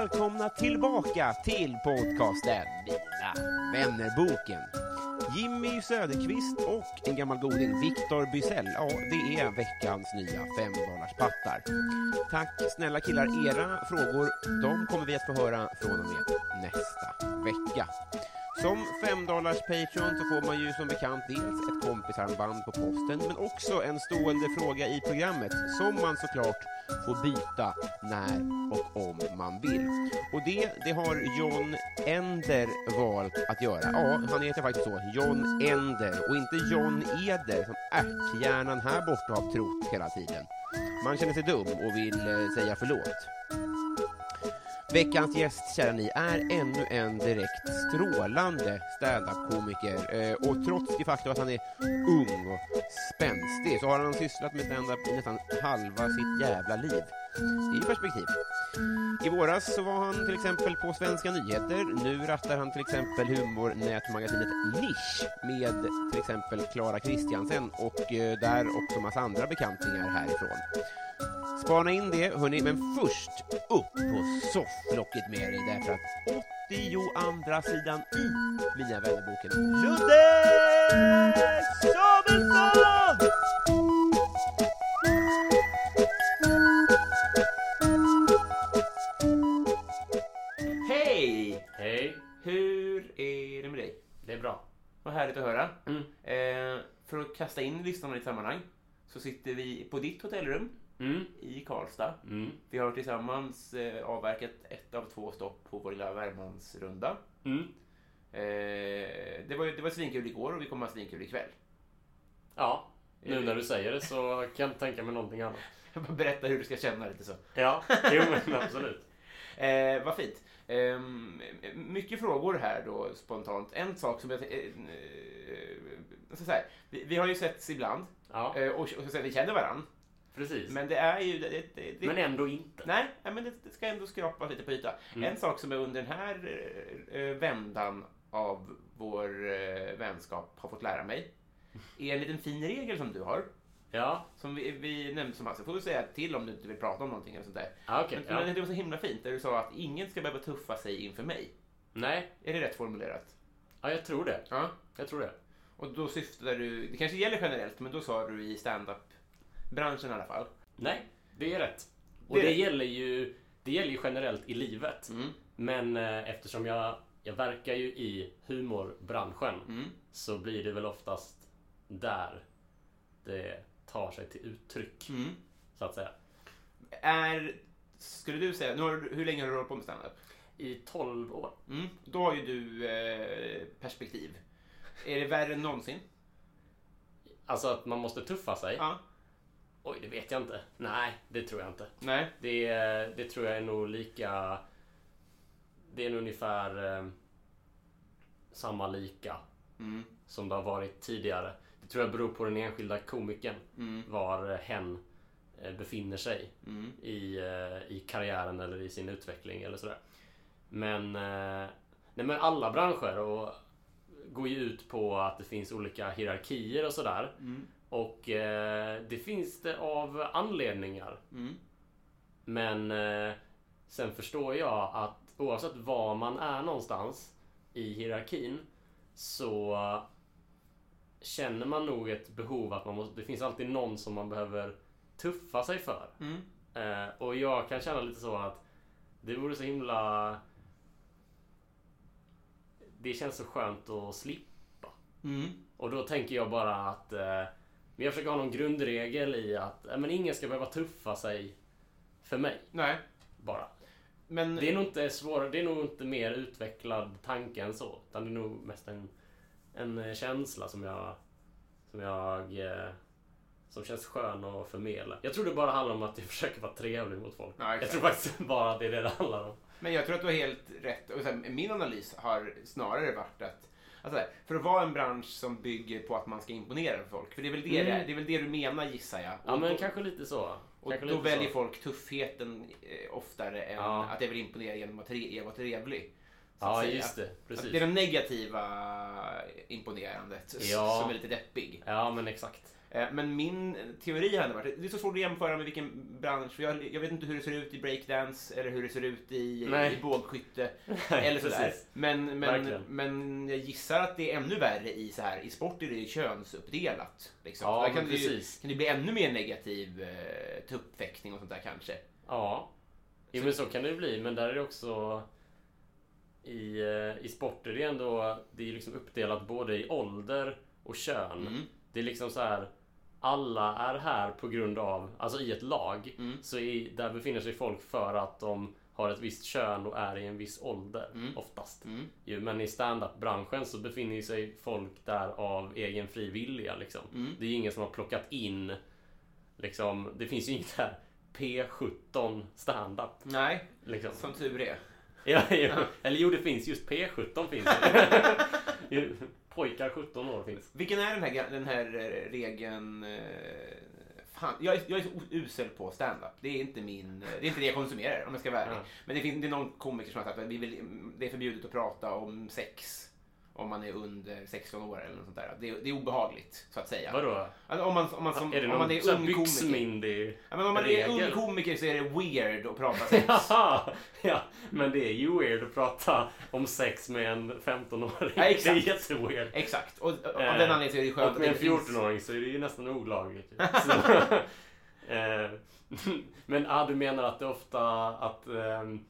Välkomna tillbaka till podcasten Mina vännerboken. Jimmy Söderqvist och en gammal goding, Viktor Bysell, ja, det är veckans nya femdollarspattar. Tack snälla killar, era frågor, de kommer vi att få höra från och med nästa vecka. Som femdollars Patreon så får man ju som bekant dels ett kompisarmband på posten men också en stående fråga i programmet som man såklart får byta när och om man vill. Och det, det har John Ender valt att göra. Ja, han heter faktiskt så, John Ender och inte John Eder som ärthjärnan här borta har trott hela tiden. Man känner sig dum och vill eh, säga förlåt. Veckans gäst, kära ni, är ännu en direkt strålande standup-komiker. Eh, och trots det faktum att han är ung och spänstig så har han sysslat med standup i nästan halva sitt jävla liv. Det är ju perspektiv. I våras så var han till exempel på Svenska nyheter. Nu rattar han till exempel humornätmagasinet Nisch med till exempel Klara Kristiansen och eh, där också massa andra bekantingar härifrån. Spana in det, hörni, men först upp på sofflocket med dig därför att 82 sidan i Mina vännerboken Ludde Samuelsson! Hej! Hej, Hur är det med dig? det är bra. Vad härligt att höra. Mm. Eh, för att kasta in lyssnarna i ett sammanhang så sitter vi på ditt hotellrum Mm. i Karlstad. Mm. Vi har tillsammans eh, avverkat ett av två stopp på vår lilla Värmlandsrunda. Mm. Eh, det, var, det var svinkul igår och vi kommer ha svinkul ikväll. Ja, nu när du säger det så kan jag inte tänka mig någonting annat. Jag bara berätta hur du ska känna lite så. Ja, jo men absolut. Eh, vad fint. Eh, mycket frågor här då spontant. En sak som jag... Eh, eh, så här, vi, vi har ju setts ibland Ja, eh, och, och så säger vi känner varandra. Precis. Men det är ju... Det, det, det, Men ändå inte. Nej, men det, ska ändå skrapas lite på ytan. Mm. En sak som är under den här eh, eh, vändan av vår eh, vänskap har fått lära mig är en liten fin regel som du har. Ja, Som vi, vi nämnde som alltså, får du säga till om du inte vill prata om någonting eller sånt där. ja okej. Men, men ja. det var så himla fint där du sa att ingen ska behöva tuffa sig inför mig. Nej, Är det rätt formulerat? ja, jag tror det. Ja. Jag tror det. Och då syftade du, det kanske gäller generellt, men då sa du i stand-up-branschen i alla fall. Nej, det är rätt. Och Det det, gäller ju det gäller ju generellt i livet. Mm. Men eh, eftersom jag, jag verkar ju i humorbranschen Mm. så blir det väl oftast där det tar sig till uttryck, Mm. så att säga. Är, skulle du säga, nu har hur länge har du hållit på med stand-up? I 12 år. Mm. Då har ju du eh, perspektiv. Är det värre än någonsin? Alltså att man måste tuffa sig. Ja. Oj, det vet jag inte. Nej, det tror jag inte. Nej. Det, det tror jag är nog lika... Det är nog ungefär eh, samma lika Mm. som det har varit tidigare. Det tror jag beror på den enskilda komikern. Mm. Var eh, hen eh, befinner sig Mm. i, eh, i karriären eller i sin utveckling eller sådär. Men, nej, men alla branscher och går ju ut på att det finns olika hierarkier och sådär. Mm. Och eh, det finns det av anledningar. Mm. Men eh, sen förstår jag att oavsett var man är någonstans i hierarkin så känner man nog ett behov att man måste, det finns alltid någon som man behöver tuffa sig för. Mm. Eh, och jag kan känna lite så att det vore så himla... Det känns så skönt att slippa. Mm. Och då tänker jag bara att eh, Men jag försöker ha någon grundregel i att men ingen ska behöva tuffa sig för mig. Nej. Bara. Men... Det är nog inte svårare, det är nog inte mer utvecklad tanke än så. Utan det är nog mest en, en eh, känsla som jag... Som jag... Eh, som känns skön att förmedla. Jag tror det bara handlar om att jag försöker vara trevlig mot folk. Ja, jag tror faktiskt bara att det är det det handlar om. Men jag tror att du har helt rätt. Och min analys har snarare varit att Alltså, för att vara en bransch som bygger på att man ska imponera för folk. För det är väl det, Mm. det, är väl det du menar gissar jag. Ja Och men då, kanske lite så. och kanske då väljer så. folk tuffheten eh, oftare än Ja. att jag vill imponera genom att tre, vara trevlig. Ja säga. just det, precis. det är det negativa imponerandet Ja. som är lite deppig. Ja men exakt. Eh, Men min teori hade varit, det är så svårt att jämföra med vilken bransch, för jag, jag vet inte hur det ser ut i breakdance eller hur det ser ut i, Nej. i bågskytte eller sådär. precis. Men, men, men jag gissar att det är ännu värre i så här, i sport är det könsuppdelat. Liksom. Ja, Där kan men det precis. kan det bli ännu mer negativ eh, tuppfäktning och sånt där kanske. Ja. Jo men så kan det ju bli, men där är det också i, eh, i sport är det ändå det är liksom uppdelat både i ålder och kön. Mm. Det är liksom så här alla är här på grund av, alltså i ett lag, Mm. så i, där befinner sig folk för att de har ett visst kön och är i en viss ålder Mm. oftast. Mm. Ju, men i stand-up-branschen så befinner sig folk där av egen fri vilja. Liksom. Mm. Det är ingen som har plockat in, liksom, det finns ju inget här P17 stand-up. Nej, Liksom. som tur är. Ja, ja. Eller jo, det finns just P17 finns det. Pojkar 17 år finns. Vilken är den här, den här eh, regeln? eh, Fan, jag, är, jag är så usel på stand-up. Det är inte min, eh, det är inte det jag konsumerar om jag ska vara ärlig. Ja. Men det, finns, det är någon komiker som har sagt att vi vill, det är förbjudet att prata om sex om man är under 16 år eller något sånt där. Det är, det är obehagligt, så att säga. Vadå? Alltså, om man, om man, som, är det om man är ung komiker. Ja, men om man är regel? ung komiker så är det weird att prata sex. Jaha! Ja, men det är ju weird att prata om sex med en 15-åring. Ja, exakt. Det är jätteweird. Exakt, och, och av Eh, den anledningen så är det skönt Och med en att det finns... 14-åring så är det ju nästan olagligt. Eh, men ja, du menar att det ofta att, ehm,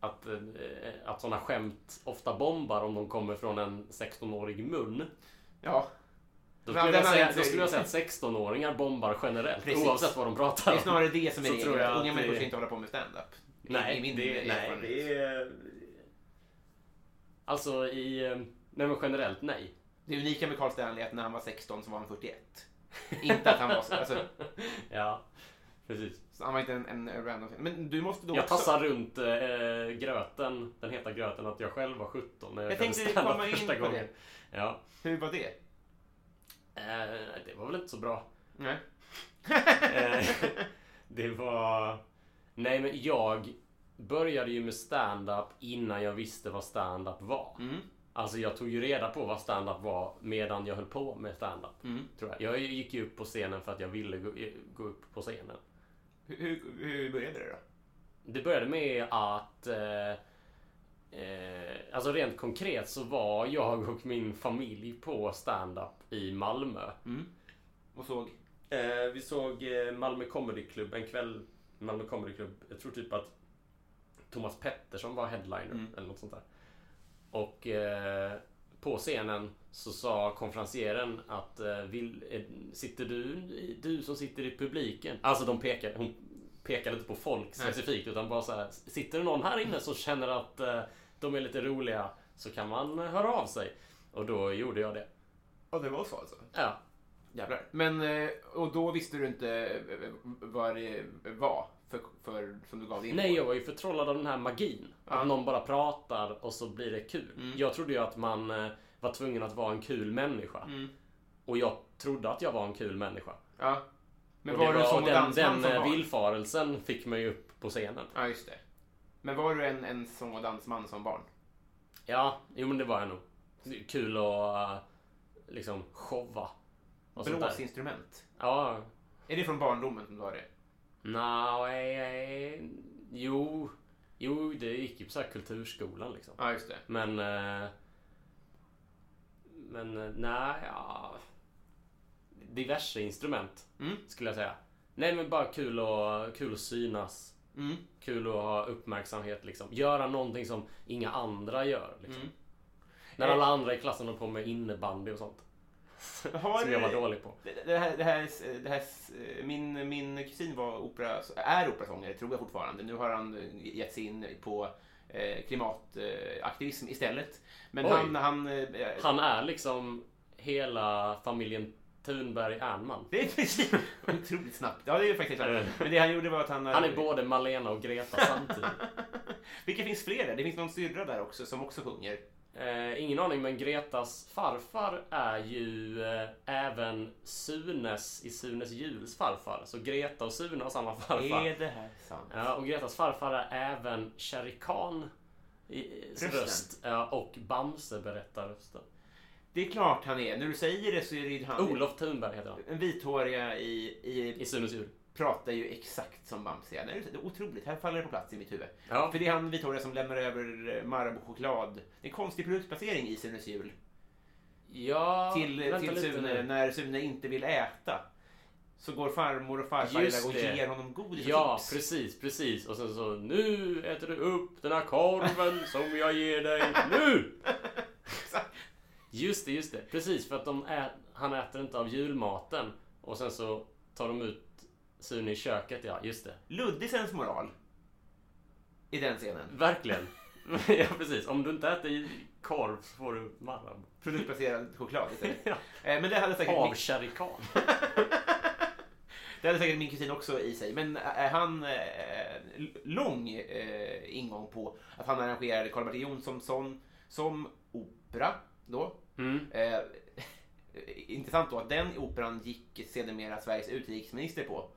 att, eh, att sådana skämt ofta bombar om de kommer från en 16-årig mun? Ja, Då skulle, jag säga, då skulle jag säga att 16-åringar bombar generellt Precis. oavsett vad de pratar det är om. snarare det som är regeln. tror jag Unga att människor ska inte hålla på med stand-up. Nej, i min det, nej, det är... Alltså i... eh, Nej men generellt nej. Det unika med Carl Stanley är att när han var 16 så var han 41. inte att han var så, alltså, Ja, precis. så han var inte en, en random. Men du måste då Jag också... tassar runt eh, gröten, den heta gröten, att jag själv var 17 när jag, Jag tänkte komma in första på gången. det. Ja. Hur var det? Eh, det var väl inte så bra. Nej. Eh, det var... Nej men jag började ju med stand-up innan jag visste vad stand-up var. Mm. Alltså jag tog ju reda på vad stand-up var medan jag höll på med stand-up. Mm. Tror jag. jag gick ju upp på scenen för att jag ville gå, gå upp på scenen. Hur, hur, började det då? Det började med att... Eh, eh, alltså rent konkret så var jag och min familj på stand-up i Malmö. Mm. Och såg? Eh, vi såg eh, Malmö Comedy Club en kväll. Malmö Comedy Club. Jag tror typ att Thomas Pettersson var headliner Mm. eller något sånt där. Och eh, på scenen så sa konferencieren att eh, vill, eh, sitter du, du som sitter i publiken. Alltså de pekade, hon pekade inte på folk Nej. specifikt utan bara så här. Sitter det någon här inne som känner att eh, de är lite roliga så kan man höra av sig. Och då gjorde jag det. Ja, det var så alltså? Ja. Jävlar. Men, och då visste du inte vad det var för, för, som du gav dig in Nej, på? jag var ju förtrollad av den här magin. Att någon bara pratar och så blir det kul. Mm. Jag trodde ju att man var tvungen att vara en kul människa. Mm. Och jag trodde att jag var en kul människa. Ja. Men och var det du och den, dansman den som eh, barn? villfarelsen fick mig upp på scenen. Ja, just det. Men var du en, en sång och dansman som barn? Ja, jo men det var jag nog. Kul att eh, liksom showa. Blåsinstrument? Ja. Är det från barndomen som du har det? Nej, jo. Jo, det gick ju på så kulturskolan liksom. Ja, just det. Men... eh, Men eh, nej, ja... Diverse instrument Mm. skulle jag säga. Nej men bara kul att, kul att synas. Mm. Kul att ha uppmärksamhet liksom. Göra någonting som inga andra gör. Liksom. Mm. När Eh. alla andra i klassen håller på med innebandy och sånt. Har- som jag var dålig på. Det, här, det här, det här, min, min kusin var opera, är operasångare, tror jag fortfarande. Nu har han gett sig in på klimataktivism istället. Men Oj. han... Han, eh, Han är liksom hela familjen Thunberg Ernman. Det är precis otroligt snabbt. Ja, det är ju faktiskt sant. Men det han gjorde var att han... Han är både Malena och Greta samtidigt. Vilka finns fler? Det finns någon syrra där också som också sjunger. Eh, ingen aning, men Gretas farfar är ju eh, även Sunes i Sunes juls farfar. Så Greta och Sune har samma farfar. Är det här sant? Ja, och Gretas farfar är även Rösten. röst. Ja, och Bamse berättar rösten. Det är klart han är. När du säger det så är det ju han. Olof Thunberg heter han. En vithåriga i, i I Sunes jul. Pratar ju exakt som Bamse. Det är otroligt. Här faller det på plats i mitt huvud. Ja. För det är han vithåriga som lämnar över Marabou-choklad. Det är en konstig produktplacering i Sunes jul. Ja, till till Sune när Sune inte vill äta. Så går farmor och farfar iväg och ger honom godis och Ja, chips. precis, precis. Och sen så, nu äter du upp den här korven som jag ger dig nu! Just det, just det. Precis, för att de ä- han äter inte av julmaten. Och sen så tar de ut Sune i köket, ja, just det. Luddig sensmoral. I den scenen. Verkligen. ja, precis. Om du inte äter korv så får du Marabou. Produktplacerad choklad istället. Ja. Eh, Men det hade säkert Av min, Shere Khan. det hade säkert min kusin också i sig. Men är han eh, lång eh, ingång på att han arrangerade Karl-Bertil Jonsson som, som opera då. Mm. Eh, intressant då att den operan gick sedermera Sveriges utrikesminister på.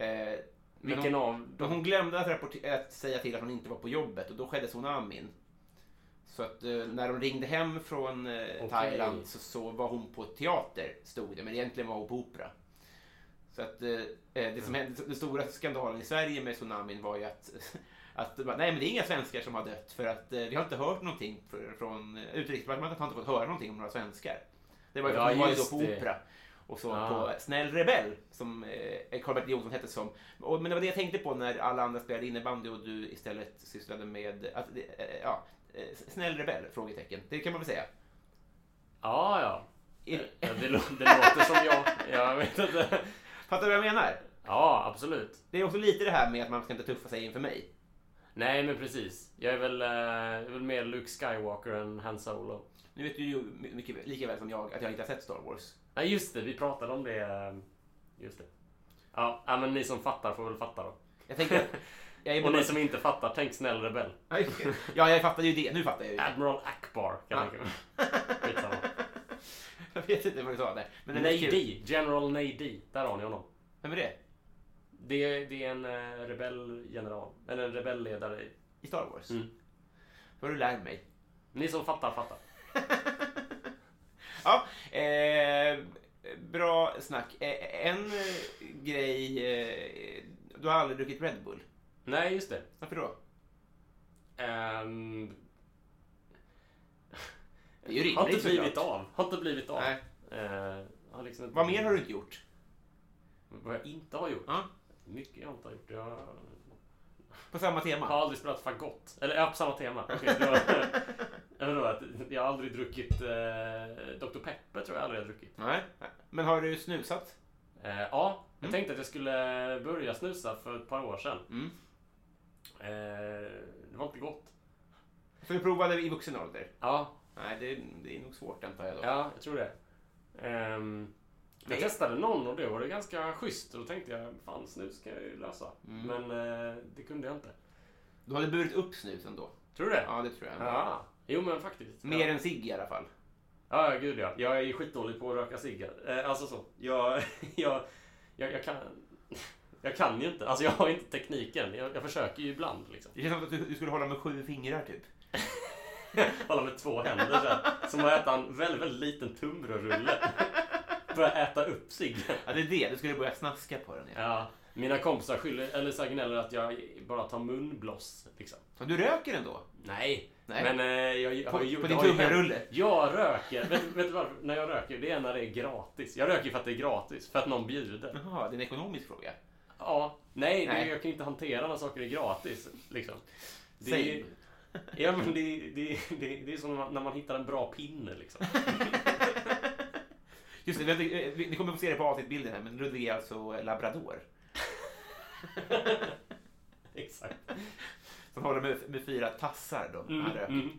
Eh, Vilken hon, av hon glömde att, att säga till att hon inte var på jobbet och då skedde tsunamin. Så att eh, när de ringde hem från eh, Okej. Thailand så, så var hon på teater, stod det, men egentligen var hon på opera. Så att eh, det som hände, den stora skandalen i Sverige med tsunamin var ju att, att nej men det är inga svenskar som har dött för att eh, vi har inte hört någonting för, från eh, utrikesdepartementet har inte fått höra någonting om några svenskar. Det var ju Ja, hon var ju då på det. opera. Och så Ja. på Snäll Rebell, som eh, Karl-Bertil Jonsson hette som. Och, men det var det jag tänkte på när alla andra spelade innebandy och du istället sysslade med, att, eh, ja, eh, Snäll Rebell? Frågetecken. Det kan man väl säga. Ja, ja. Det, det låter som jag. Jag vet inte. Fattar du vad jag menar? Ja, absolut. Det är också lite det här med att man ska inte tuffa sig inför mig. Nej, men precis. Jag är väl, eh, jag är väl mer Luke Skywalker än Han Solo. Nu vet du ju mycket, lika väl som jag att jag inte har sett Star Wars. Nej, just det. Vi pratade om det. eh, Just det. Ja, ja, men ni som fattar får väl fatta då. Jag tänker. Jag är Och ni som inte fattar, tänk snäll rebell. Ja, jag fattade ju det. Nu fattar jag ju. Admiral Akbar, kan jag tänka mig. Jag vet inte vad du sa där. Men. Nady, General Nady. Där har ni honom. Vem är det? Det är, det är en eh, rebellgeneral. Eller en rebellledare. I Star Wars? Mm. Vad du lär mig. Ni som fattar, fattar. Ja, eh, bra snack. Eh, en eh, grej... Eh, du har aldrig druckit Red Bull. Nej, just det. Varför då? Ehm, Det är ju har inte rimligt blivit såklart. av. Har inte blivit av. Nej. Eh, har liksom inte Vad mer har du inte gjort? Vad jag inte har gjort? Ja, Mycket jag inte har gjort. Jag på samma har tema. aldrig spelat fagott. Eller ja, på samma tema. Det var, jag, att jag har aldrig druckit eh, Dr. Pepper tror jag aldrig jag har druckit. Nej. Men har du snusat? Eh, ja, jag Mm. tänkte att jag skulle börja snusa för ett par år sedan. Mm. Eh, det var inte gott. Så du provade i vuxen ålder? Ja, Nej, det, det är nog svårt antar jag då. ja jag tror det. Ehm, jag testade någon och det var det ganska schysst. Och då tänkte jag, fan snus kan jag ju lösa. Mm. Men eh, det kunde jag inte. Du hade burit upp snusen då? Tror du det? Ja, det tror jag. Ja. Jo men faktiskt. Mer ja. än cigg i alla fall. Ja, gud ja. Jag är ju skitdålig på att röka ciggar. Eh, alltså så. Jag, jag, jag, jag kan... Jag kan ju inte. Alltså jag har inte tekniken. Jag, jag försöker ju ibland liksom. Det känns som att du, du skulle hålla med sju fingrar typ. Hålla med två händer så här. Som att äta en väldigt, väldigt liten tunnbrödsrulle. Börja äta upp ciggen. Ja, det är det. Du skulle börja snaska på den. Ja. Ja. Mina kompisar skyller, eller så här gnäller att jag bara tar munblås. Liksom. Så du röker ändå? Nej. Nej. Men eh, jag, jag På- har ju på det din har ju hänt. Jag röker. vet, vet du varför? När jag röker, det är när det är gratis. Jag röker för att det är gratis. För att någon bjuder. Jaha, det är en ekonomisk fråga. Ja, nej, Nej. Det, jag kan inte hantera när saker är gratis. Liksom. Det, är- ja, men det, det, det, det är som när man hittar en bra pinne. Liksom. Just det, vi, vi, ni kommer få se det på avsnittbilden här, men Ludvig är alltså labrador. Exakt. Som håller med, med fyra tassar då. Mm, mm.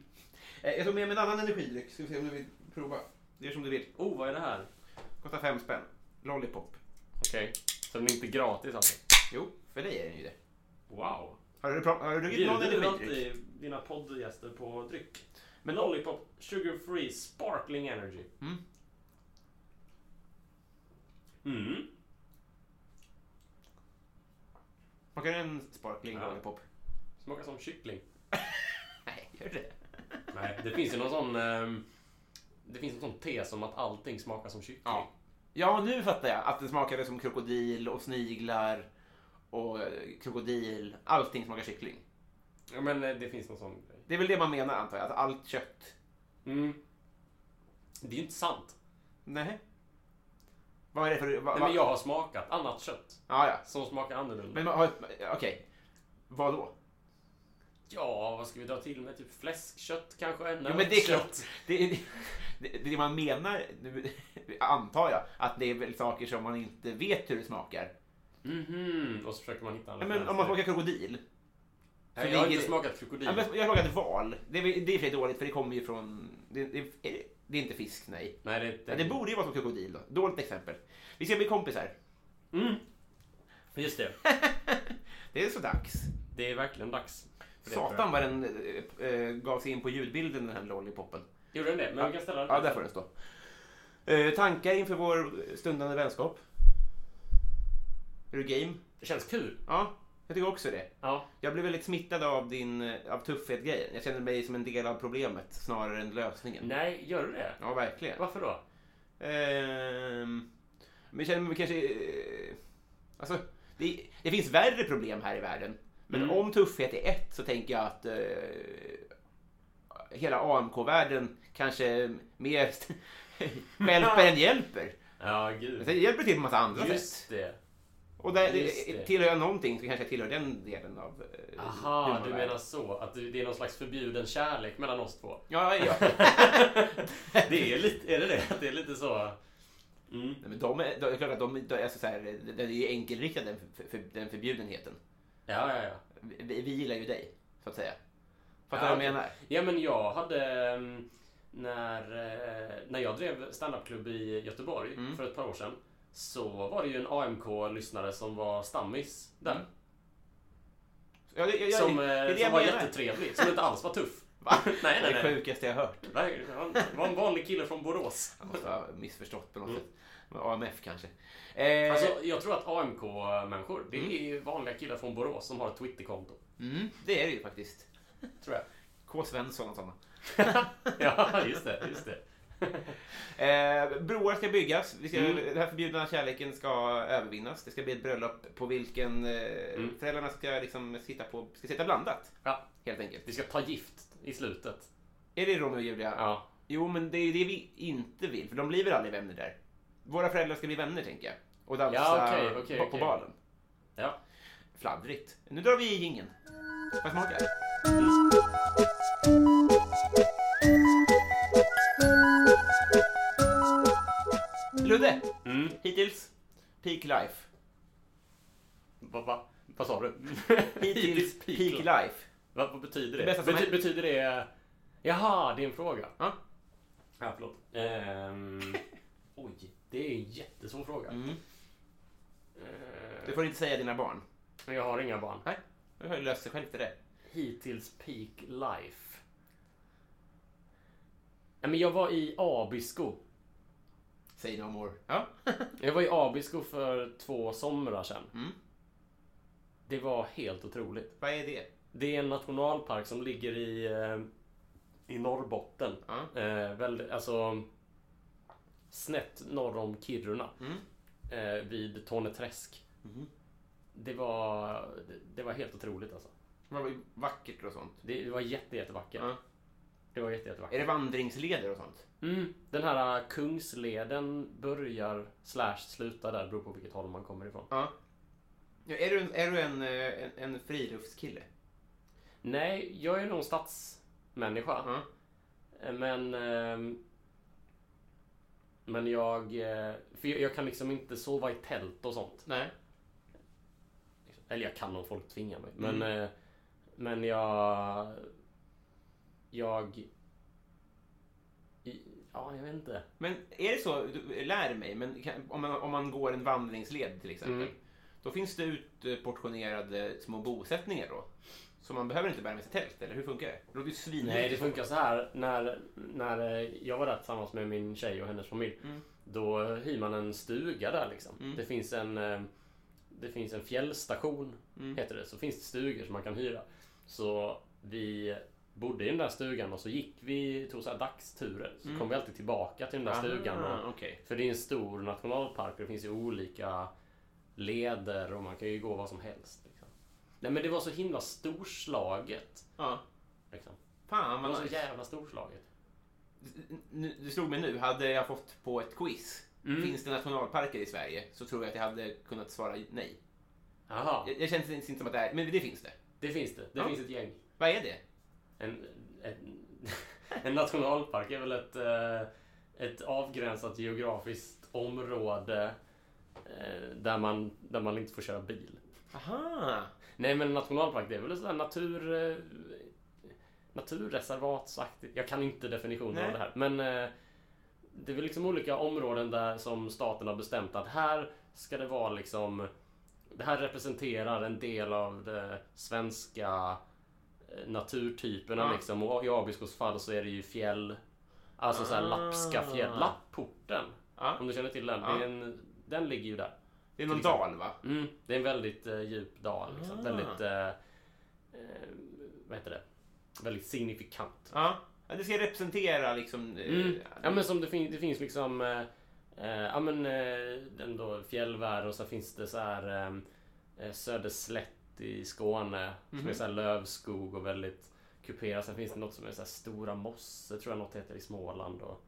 Eh, Jag tog med mig en annan energidryck. Ska vi se om du vill prova. Gör som du vill. Oh, vad är det här? Kostar fem spänn. Lollipop. Okej. Så den är inte gratis alltså? Jo, för dig är den ju det. Wow. Har du, har du druckit någon Bjuder du energidryck? alltid dina poddgäster på dryck? Men Lollipop Sugar Free Sparkling Energy. Mm. Mm. Smakar en sparkling Ja. lollipop? Smakar som kyckling. Nej, gör det? Nej, det finns ju någon sån... ehm, det finns en sån tes om att allting smakar som kyckling. Ja. Ja, nu fattar jag. Att det smakade som krokodil och sniglar och eh, krokodil. Allting smakar kyckling. Ja, men eh, det finns någon sån grej. Det är väl det man menar antar jag? Att allt kött... Mm. Det är ju inte sant. Nej. Vad är det för... Va, Nej, men jag har smakat annat kött Ja, ja. som smakar annorlunda. Men okej. Vad då? Ja, vad ska vi dra till med? Typ fläskkött kanske? Jo, men det är klart. Det, det, det man menar, nu antar jag, att det är väl saker som man inte vet hur det smakar. Mhm, och så försöker man hitta en Ja, men om man smakar krokodil. Nej, jag har ligger inte det- smakat krokodil. Ja, Jag har smakat val. Det är, det är för dåligt för det kommer ju från... Det, det, är- det är inte fisk, nej. Nej, det, Ja, det borde ju vara som krokodil då. Dåligt exempel. Vi ska bli kompisar. Mm. Just det. Det är så dags. Det är verkligen dags. Satan vad den äh, gav sig in på ljudbilden den här lollipoppen. Gjorde den det? Men vi kan ställa den. Ja, där får den stå. Eh, tankar inför vår stundande vänskap? Är du game? Det känns kul. Ja, jag tycker också det. Ja. Jag blev väldigt smittad av din eh, av tuffhet-grejen. Jag känner mig som en del av problemet snarare än lösningen. Nej, gör du det? Ja, verkligen. Varför då? Ehm, men jag känner mig kanske... eh, Alltså, det, det finns värre problem här i världen. Men Mm. om tuffhet är ett så tänker jag att eh, hela AMK-världen kanske mer hjälper än hjälper. Ja, gud. Det hjälper till på en massa andra sätt. Just det. Och där, det. tillhör jag någonting så kanske jag tillhör den delen av eh, Aha, du menar så. Att det är någon slags förbjuden kärlek mellan oss två. Ja, ja. Det är lite, är det det? Det är lite så... Mm. Nej, men de är, de, är klart att de, de är så här, det är ju enkelriktad den, för, den förbjudenheten. Ja, ja, ja. Vi, vi gillar ju dig, så att säga. Fattar Ja, du vad jag menar? Ja, men jag hade... mm, När, eh, när jag drev standupklubb i Göteborg Mm. för ett par år sedan så var det ju en AMK-lyssnare som var stammis där. Mm. Ja, det, jag, Som, det eh, det som var menar. jättetrevlig, som inte alls var tuff. Va? Nej, Det är nej, det nej. sjukaste jag hört. Nej, Han var en vanlig kille från Borås. Jag måste ha missförstått på något Mm. sätt. AMF kanske. Eh, Alltså, jag tror att AMK-människor, det Mm. är ju vanliga killar från Borås som har ett Twitterkonto. mm, det är det ju faktiskt. Tror jag. K. Svensson och sådana. Ja, just det. Just det. Eh, broar ska byggas. Vi ska, Mm. Den här förbjudna kärleken ska övervinnas. Det ska bli ett bröllop på vilken eh, Mm. föräldrarna ska liksom sitta på, ska sitta blandat. Ja, Helt enkelt. vi ska ta gift i slutet. Är det Romeo och Julia? Ja. Jo, men det är det vi inte vill, för de blir väl aldrig vänner där. Våra föräldrar ska bli vänner, tänker jag. Och dansa Ja, okej, okej, på, okej. balen. Ja. Fladdrigt. Nu drar vi i jingeln. Jag smaka? Hittills, peak life. Vad va, vad sa du? Hittills, peak life. Vad, vad betyder det? Det Bety, betyder det... Jaha, en fråga. Ja. Ja, förlåt. Ehm, oj, det är en jättesvår fråga. Mm. Ehm, Det får du inte säga dina barn. jag har inga barn. Nej, det har ju löst sig själv till det. Hittills peak life. Nej, men jag var i Abisko. Say no more. Ja. Jag var i Abisko för två somrar sedan. Mm. Det var helt otroligt. Vad är det? Det är en nationalpark som ligger i, eh, i Norrbotten. Ja. Eh, väldigt, alltså snett norr om Kiruna. Mm. Eh, vid Torneträsk. Mhm. Det var, det, det var helt otroligt alltså. Vad var vackert och sånt. Det, det var jätte, jättevackert. Ja. Det var jätte, jättevackert. Är det vandringsleder och sånt? Mm, den här uh, Kungsleden börjar slash slutar där, beror på vilket håll man kommer ifrån. Ja. ja är du, en, är du en, eh, en, en friluftskille? Nej, jag är nog stadsmänniska. Ja. Eh, Men... ehm, Men jag... För jag, kan liksom inte sova i tält och sånt. Nej. Eller jag kan om folk tvingar mig. Men, Mm. men jag... Jag... i- Ja, jag vet inte. Men är det så, du lär mig, men kan, om, man, om man går en vandringsled till exempel, Mm. då finns det utportionerade små bosättningar då? Så man behöver inte bära med sig tält, eller hur funkar det? Det låter ju. Nej, det funkar så här. När, när jag var där tillsammans med min tjej och hennes familj. Mm. Då hyr man en stuga där liksom. Mm. Det finns en... eh, Det finns en fjällstation, Mm. heter det. Så finns det stugor som man kan hyra. Så vi bodde i den där stugan och så gick vi, tog så här dagsturer. Så Mm. kom vi alltid tillbaka till den där stugan. Ah, Och, okej. för det är en stor nationalpark och det finns ju olika leder och man kan ju gå vad som helst. Liksom. Nej men det var så himla storslaget. Ja. Liksom. Fan Det var vad så jävla storslaget. Nu- Det slog mig nu, hade jag fått på ett quiz, Mm. finns det nationalparker i Sverige? Så tror jag att jag hade kunnat svara nej. Jaha, Jag, jag känner inte som att det är, men det finns det. det finns det. Det Ja. finns ett gäng. Vad är det? En, en, en nationalpark är väl ett, eh, ett avgränsat geografiskt område eh, där man, där man inte får köra bil. Aha! Nej men en nationalpark det är väl sådär natur... eh, Naturreservatsaktigt. Jag kan inte definitionen Nej. av det här. Men det är väl liksom olika områden där som staten har bestämt att här ska det vara liksom... Det här representerar en del av de svenska naturtyperna Ja. liksom. Och i Abiskos fall så är det ju fjäll. Alltså såhär lappska fjäll. Ah. Lapporten. Ja. Om du känner till den. Är en, den ligger ju där. Det är någon exempel. dal va? Mm, det är en väldigt eh, djup dal. Liksom. Ah. Väldigt... Eh, eh, vad heter det? Väldigt signifikant. Ja. Ja, Det ska representera liksom... eh, Mm. Ja men som det, fin- det finns liksom... Eh, eh, ja men eh, den då fjällvärld och så finns det så här eh, eh, I Skåne. Som Mhm. är så här lövskog och väldigt kuperat. Sen finns det något som är så här Stora Mosse tror jag något heter i Småland. Och,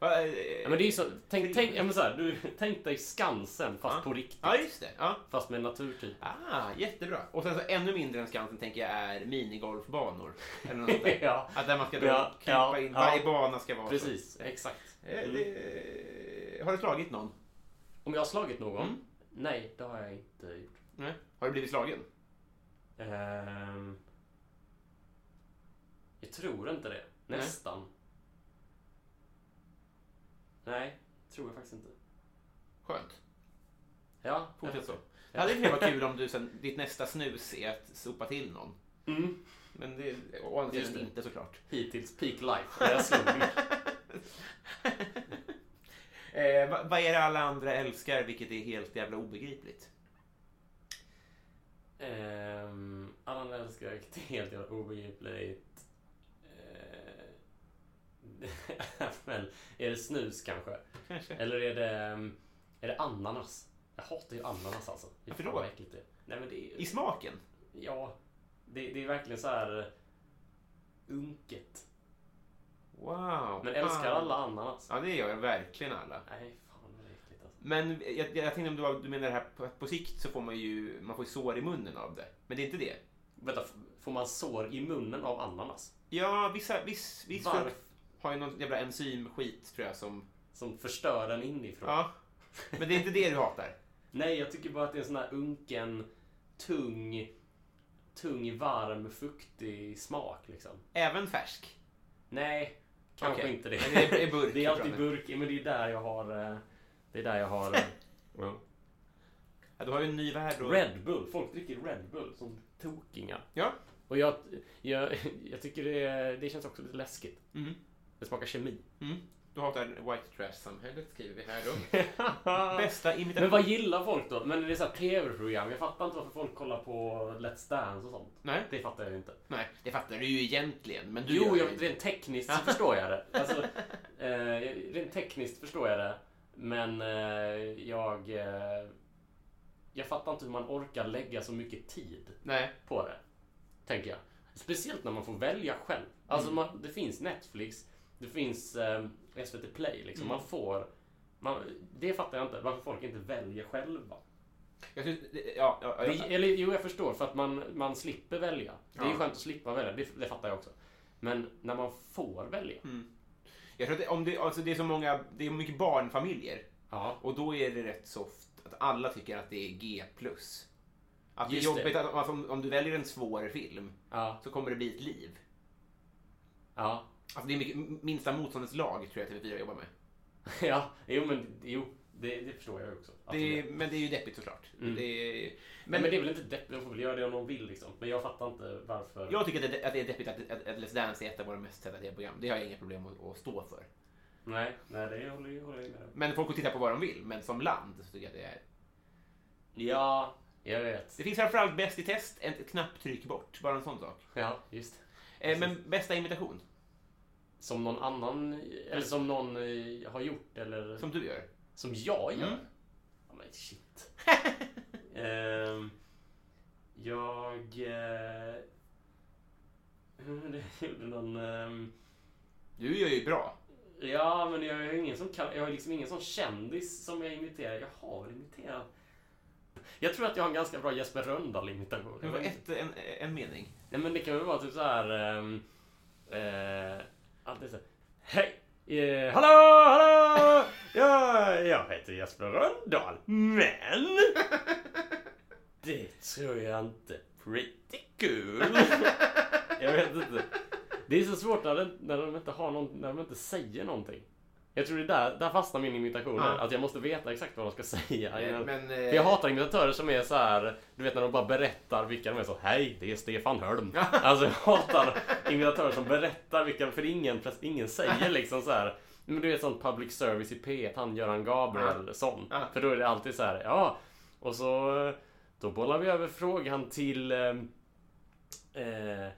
Va, eh, ja, men det är så, tänk, tänk, ja, men så här, du, tänk dig Skansen fast Ja. på riktigt. Ja, just det. Ja. Fast med naturtyp. Ah, jättebra. Och sen så ännu mindre än Skansen tänker jag är minigolfbanor. Eller något sånt där. ja, Att där man ska Ja, krypa in. Varje bana ska vara precis. Exakt. så. Eh, det, har du slagit någon? Om jag har slagit någon? Mm. Nej, det har jag inte gjort. Nej. Har du blivit slagen? Ehm, jag tror inte det. Nästan. Nej, tror jag faktiskt inte. Skönt. Ja, Fortsätt så. Det hade kunnat vara kul om du sen, ditt nästa snus är att sopa till någon. Mm. Men det är å andra sidan inte såklart. Hittills peak life. när Jag slog. Eh, vad, vad är det alla andra älskar vilket är helt jävla obegripligt? Ehm, alla andra älskar vilket är helt jävla obegripligt. Eh, men, är det snus kanske? Kanske. Eller är det, ehm, är det ananas? Jag hatar ju ananas alltså. Varför då? äckligt det. Nej men det är I smaken? Ja, det, det är verkligen så här unket. Wow. Men älskar alla ananas? Ja, det gör jag verkligen alla. Nej, fan vad äckligt alltså. Men jag, jag tänkte om du, var, du menar det här på, på sikt så får man ju man får sår i munnen av det. Men det är inte det. Vänta, får man sår i munnen av ananas? Ja, vissa, viss, viss frukt har ju någon jävla enzymskit tror jag som... Som förstör den inifrån? Ja. Men det är inte det du hatar? Nej, jag tycker bara att det är en sån här unken, tung, tung, varm, fuktig smak liksom. Även färsk? Nej, kanske Okej. inte det. Men det är- är burk det är alltid burk, men det är där jag har... Det är där jag har... eh, ja. Ja, du har ju en ny värld och... Red Bull. Folk dricker Red Bull som tokingar. Ja. Och jag, jag, jag tycker det, det känns också lite läskigt. Mm. Det smakar kemi. Mm. Du hatar white trash-samhället skriver vi här då. Bästa imitation... Men vad gillar folk då? Men det är så tv-program. Jag fattar inte varför folk kollar på Let's Dance och sånt. Nej, Det fattar jag ju inte. nej, det fattar du ju egentligen. Men du Jo, jag, rent tekniskt så förstår jag det. Alltså, eh, rent tekniskt förstår jag det. Men eh, jag... Eh, jag fattar inte hur man orkar lägga så mycket tid Nej. på det. Tänker jag. Speciellt när man får välja själv. Alltså Mm. man, det finns Netflix, det finns eh, SVT Play liksom. Mm. Man får... Man, det fattar jag inte, varför folk inte väljer själva. Jag tycker, ja, ja, ja, Det, eller jo, jag förstår, för att man, man slipper välja. Det är Ja. skönt att slippa välja, det, det fattar jag också. Men när man får välja. Mm. Jag tror att det, om det, alltså det är så många, det är mycket barnfamiljer. Ja. Och då är det rätt soft att alla tycker att det är G+. Att det är jobbigt det. att alltså, om, om du väljer en svår film Ja. så kommer det bli ett liv. Ja. Alltså det är mycket, minsta motståndets lag tror jag TV4 jobbar med. Ja. Jo, men jo. Det, det förstår jag också. Det, gör. men det är ju deppigt såklart. Mm. Det Men, men men det är väl inte deppigt? De får väl göra det om de vill liksom. Men jag fattar inte varför. jag tycker att det, att det är deppigt att, att, att Let's Dance är ett av våra mest sedda TV-program. Det har jag inga problem att, att stå för. Nej, nej det håller jag håller jag med om. Men folk får titta på vad de vill. Men som land så tycker jag att det är... Ja, jag vet. Det finns framförallt Bäst i test, ett knapptryck bort. Bara en sån sak. Ja, just. Eh, men bästa imitation, Som någon annan, eller som någon eh, har gjort, eller som du gör. Som jag gör. Mm. Ja, men shit. Ehm, jag... Eh, det gjorde någon... ehm, Du gör ju bra. ja, men jag har ingen som kan, Jag har liksom ingen sån kändis som jag imiterar. Jag har väl imiterat... Jag tror att jag har en ganska bra Jesper Rönndahl-imitation. Det var ett, en, en mening. Nej men det kan väl vara typ så här. Um, uh, alltid så här. Hej! Eh, hallå, hallå! Ja, jag heter Jesper Rönndahl. Men... Det tror jag inte. Pretty cool. jag vet inte. Det är så svårt när, de inte har någon, när de inte säger någonting. Jag tror det är där, där fastnar min imitation. Ja. Att jag måste veta exakt vad de ska säga. Eh, innan- Men, för jag hatar imitatörer som är så här, du vet när de bara berättar vilka de är så Hej, det är Stefan Hölm. alltså jag hatar imitatörer som berättar vilka, för ingen, ingen säger liksom så här. Men du vet sånt public service i P1, han Göran Gabrielsson. Ja. För då är det alltid så här, ja. Och så, eh, då bollar vi över frågan till ehm, eh,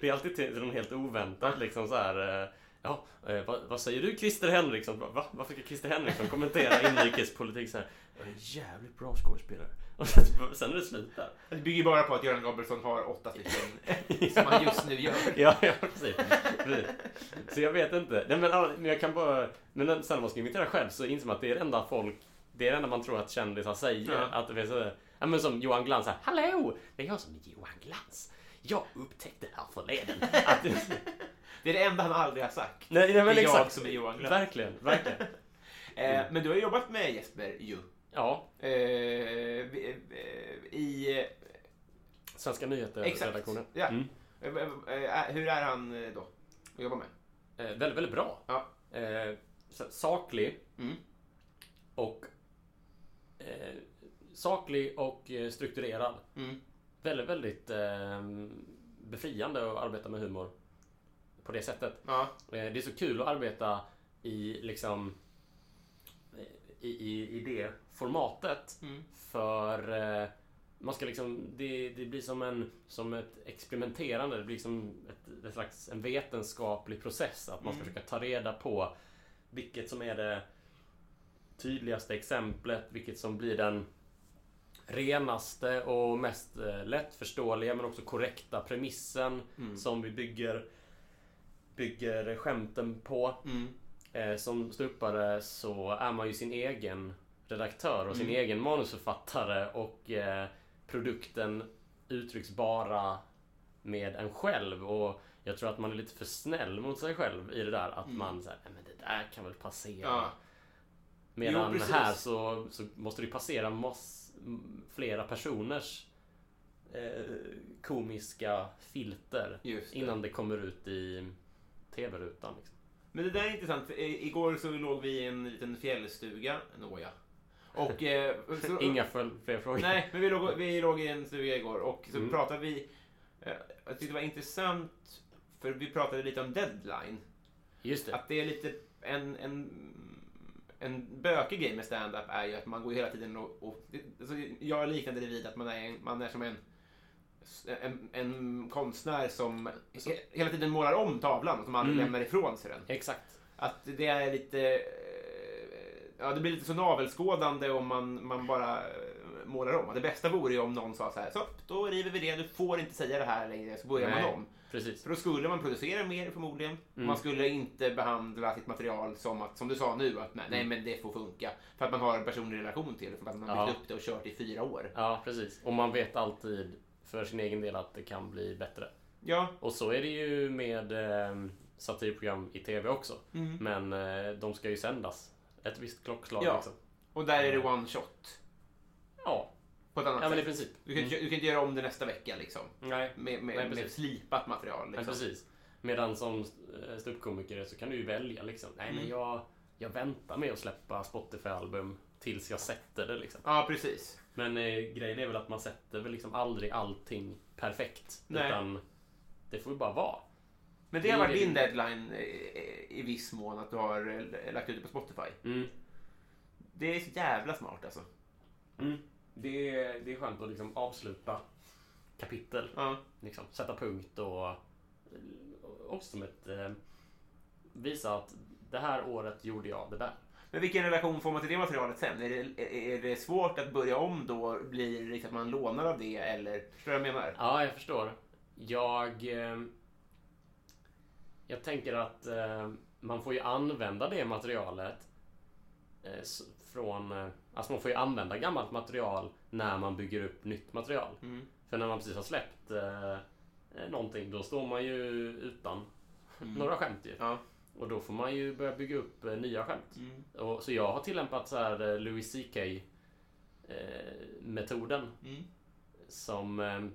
det är alltid till någon helt oväntat liksom så här. eh, Ja, eh, vad, vad säger du Christer Henriksson? Va? Varför ska Christer Henriksson kommentera inrikespolitik så här? Jag är en jävligt bra skådespelare. Och sen, sen är det slut där. Det bygger bara på att Göran Gabrielsson har åtta stycken som han just nu gör. Ja, ja precis. precis. Så jag vet inte. Nej, men, men jag kan bara... Men sen när man ska imitera själv så inser man att det är det enda folk... Det är det enda man tror att kändisar säger. Ja. Att det är så, ja, men som Johan Glans här. Hallå! Det är jag som är Johan Glans. Jag upptäckte här förleden att... Det är det enda han aldrig har sagt. Nej, nej, men det är jag exakt. som är Johan Glans. Verkligen, verkligen. Eh, men du har jobbat med Jesper ju. Ja, Eh, vi- eh, I... Svenska nyheter-redaktionen. Ja. Mm. Eh, hur är han då? Att jobba med? Eh, väldigt, väldigt bra. Ja. Eh, saklig Mm. och eh, saklig och strukturerad. Mm. Väldigt, väldigt befriande att arbeta med humor på det sättet. Ja. Eh, det är så kul att arbeta i liksom i, i, i det formatet. Mm. För eh, man ska liksom, det, det blir som, en, som ett experimenterande. Det blir som ett, ett slags en vetenskaplig process. Att man ska Mm. försöka ta reda på vilket som är det tydligaste exemplet. Vilket som blir den renaste och mest eh, lättförståeliga men också korrekta premissen Mm. som vi bygger, bygger skämten på. Mm. Eh, som ståuppare så är man ju sin egen redaktör och sin Mm. egen manusförfattare och eh, produkten uttrycks bara med en själv. Och jag tror att man är lite för snäll mot sig själv i det där. Att man säger, "Nej, men det där kan väl passera. Ja. Medan Jo, här så, så måste det ju passera mass, flera personers eh, komiska filter innan det kommer ut i tv-rutan. Liksom. Men det där är intressant. I- igår så låg vi i en liten fjällstuga. Nåja. Och... Eh, så, Inga fler frågor. Nej, men vi låg, vi låg i en stuga igår och så Mm. pratade vi... Eh, jag tyckte det var intressant för vi pratade lite om deadline. Just det. Att det är lite en, en, en bökig grej med stand-up är ju att man går hela tiden och... och alltså jag liknade det vid att man är, man är som en, en, en konstnär som he, hela tiden målar om tavlan som aldrig Mm. lämnar ifrån sig den. Exakt. Att det är lite... eh, Ja, det blir lite så navelskådande om man, man bara eh, målar om. Det bästa vore ju om någon sa så här, så då river vi det, du får inte säga det här längre, så börjar Nej. man om. Precis. För då skulle man producera mer förmodligen. Mm. Man skulle inte behandla sitt material som att, som du sa nu, att nej, nej men det får funka. För att man har en personlig relation till det, för att man har Ja. byggt upp det och kört i fyra år. Ja, precis. Och man vet alltid för sin egen del att det kan bli bättre. Ja, Och så är det ju med eh, satirprogram i TV också. Mm. Men eh, de ska ju sändas ett visst klockslag. Ja. Liksom. Och där är det one shot. Ja. På ett annat ja, men i sätt. princip. Du kan, inte- du kan inte göra om det nästa vecka liksom. Nej, Med, med, Nej, med slipat material. men Liksom. precis. Medan som eh, ståuppkomiker så kan du ju välja liksom. Nej, men Mm. jag, jag väntar med att släppa Spotify-album tills jag sätter det liksom. Ja, precis. Men eh, grejen är väl att man sätter väl liksom aldrig allting perfekt. Nej. Utan det får ju bara vara. Men det har varit din deadline eh, i viss mån, att du har eh, lagt ut det på Spotify. Mm. Det är så jävla smart alltså. Mm. Det, är, det är skönt att liksom avsluta kapitel. Ja. Liksom, sätta punkt och och också som ett eh, visa att det här året gjorde jag det där. Men vilken relation får man till det materialet sen? Är det, är det svårt att börja om då? Blir det liksom att man lånar av det eller? Förstår du vad jag menar? Ja, jag förstår. Jag... Eh, jag tänker att eh, man får ju använda det materialet eh, från... Alltså man får ju använda gammalt material när man bygger upp nytt material. Mm. För när man precis har släppt eh, någonting, då står man ju utan några skämt ju. Ja. Och då får man ju börja bygga upp eh, nya skämt. Mm. Och, så jag har tillämpat så här eh, Louis CK eh, metoden Mm. som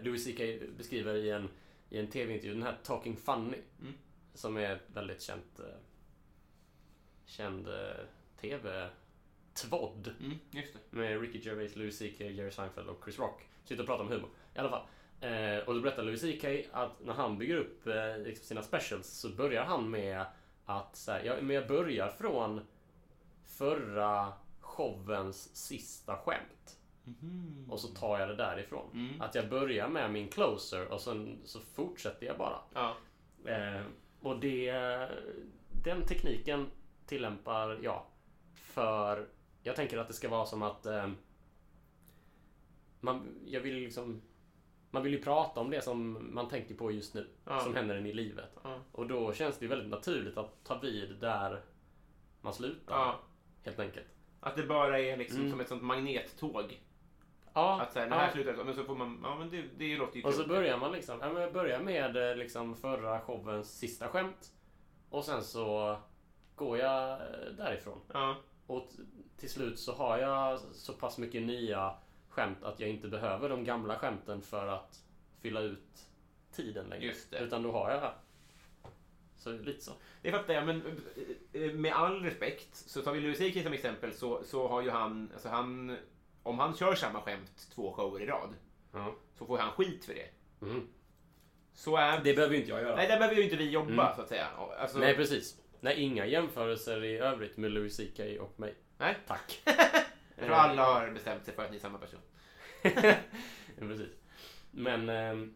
Louis CK beskriver i en, i en tv-intervju. Den här Talking Funny. Mm. Som är ett väldigt känt känd tv-tvodd. Mm. Med Ricky Gervais, Louis CK, Jerry Seinfeld och Chris Rock. Sitter och pratar om humor. I alla fall. Eh, och då berättar Louis CK att när han bygger upp eh, liksom sina specials så börjar han med att så här, ja, men jag börjar från förra showens sista skämt. Och så tar jag det därifrån. Mm. Att jag börjar med min closer och sen så fortsätter jag bara. Ja. Eh, och det, den tekniken tillämpar jag för jag tänker att det ska vara som att eh, man, jag vill liksom man vill ju prata om det som man tänker på just nu. Ja. Som händer en i livet. Ja. Och då känns det ju väldigt naturligt att ta vid där man slutar. ja. Helt enkelt. Att det bara är liksom Mm. som ett sånt magnettåg. Ja, Att så här, det här slutar men så får man, ja men det, det låter ju Och så börjar man liksom, ja, men jag börjar med eh, liksom förra showens sista skämt. Och sen så går jag eh, därifrån. Ja. Och till slut så har jag så pass mycket nya skämt att jag inte behöver de gamla skämten för att fylla ut tiden längre. Just det. Utan då har jag så lite så. Det fattar jag, men eh, med all respekt så tar vi Louis CK som exempel så, så har ju han, alltså han, om han kör samma skämt två shower i rad Ja. så får han skit för det. Mm. Så är Det behöver ju inte jag göra. Nej, där behöver ju inte vi jobba Mm. så att säga. Alltså, Nej, precis. Nej, inga jämförelser i övrigt med Louis CK och mig. Nej. Tack. jag tror alla har bestämt sig för att ni är samma person. Precis. Men... ehm,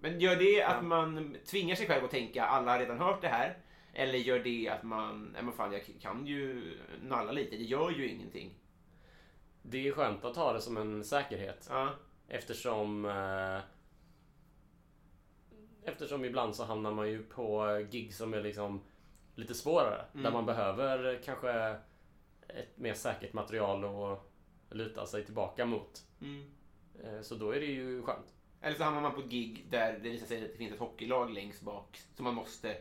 Men gör det att Ja. man tvingar sig själv att tänka alla har redan hört det här? Eller gör det att man, nej men fan jag kan ju nalla lite, det gör ju ingenting. Det är skönt att ha det som en säkerhet. Ja, Eftersom... Eh, eftersom ibland så hamnar man ju på gig som är liksom lite svårare. Mm. Där man behöver kanske ett mer säkert material att luta sig tillbaka mot. mm. Eh, så då är det ju skönt. Eller så hamnar man på ett gig där det visar sig att det finns ett hockeylag längst bak som man måste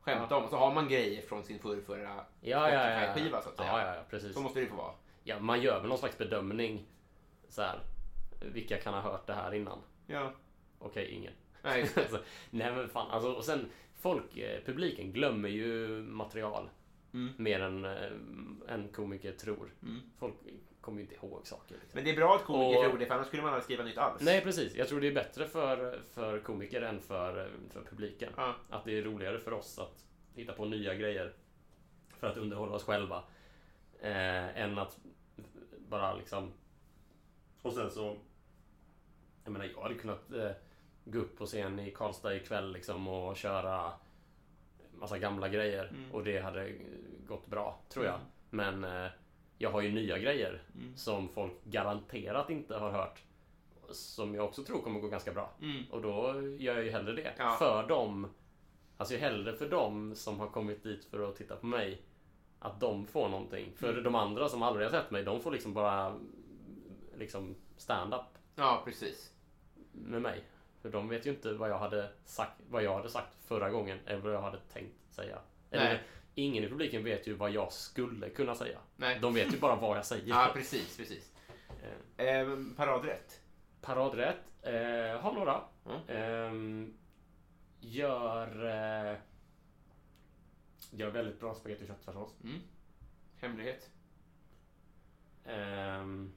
skämta om. Och så har man grejer från sin förrförra Ja, ja, ja. ja. Spotify-skiva så att säga. Ja, ja, ja, precis. Så måste det få vara. Ja, man gör väl någon slags bedömning. Så här, vilka kan ha hört det här innan? Ja, Okej, ingen. nej, alltså, nej men fan, alltså, och sen folk, eh, publiken glömmer ju material Mm. mer än eh, en komiker tror. Mm. Folk kommer ju inte ihåg saker. Liksom. Men det är bra att komiker Och- tror det, för annars skulle man aldrig skriva nytt alls. Nej precis, jag tror det är bättre för, för komiker än för, för publiken. Ja. Att det är roligare för oss att hitta på nya grejer för att underhålla oss själva. Eh, än att bara liksom... Och sen så... Jag menar, jag hade kunnat eh, gå upp på scen i Karlstad ikväll liksom och köra massa gamla grejer. Mm. Och det hade gått bra, tror jag. Mm. Men eh, jag har ju nya grejer Mm. som folk garanterat inte har hört. Som jag också tror kommer gå ganska bra. Mm. Och då gör jag ju hellre det. Ja. För dem. Alltså hellre för dem som har kommit dit för att titta på mig. Att de får någonting. För Mm. de andra som aldrig har sett mig, de får liksom bara liksom stand-up Ja, precis. med mig. För de vet ju inte vad jag hade sagt, vad jag hade sagt förra gången eller vad jag hade tänkt säga. Eller, Nej. Ingen i publiken vet ju vad jag skulle kunna säga. Nej. De vet ju bara vad jag säger. Ja, precis, precis. Eh, paradrätt. Paradrätt. Eh, har några. Mm. Ehm, gör... Eh, gör väldigt bra spagetti och köttfärssås. Mm. Hemlighet. Ehm,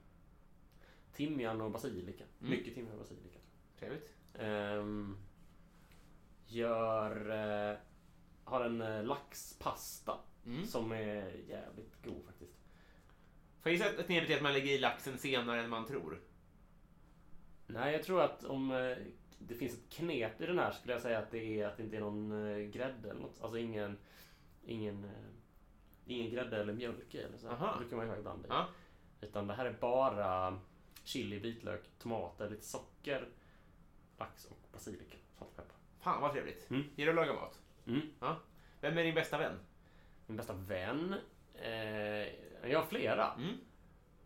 timjan och basilika. Mm. Mycket timjan och basilika. Trevligt. Ehm, gör... Har en eh, laxpasta Mm. som är jävligt god faktiskt. Får jag gissa att knepet är att man lägger i laxen senare än man tror? Nej, jag tror att om eh, det finns ett knep i den här skulle jag säga att det är att det inte är någon eh, grädde eller något. Alltså ingen... Ingen, eh, ingen grädde eller mjölk i eller så. Aha. Det brukar man ju ha ibland. i. Ja. Utan det här är bara chili, vitlök, tomater, lite socker, lax och basilika. Salt och peppar. Fan vad trevligt. Mm. Gillar du att laga mat? Mm. Ja. Vem är din bästa vän? Min bästa vän? Eh, jag har flera. Mm.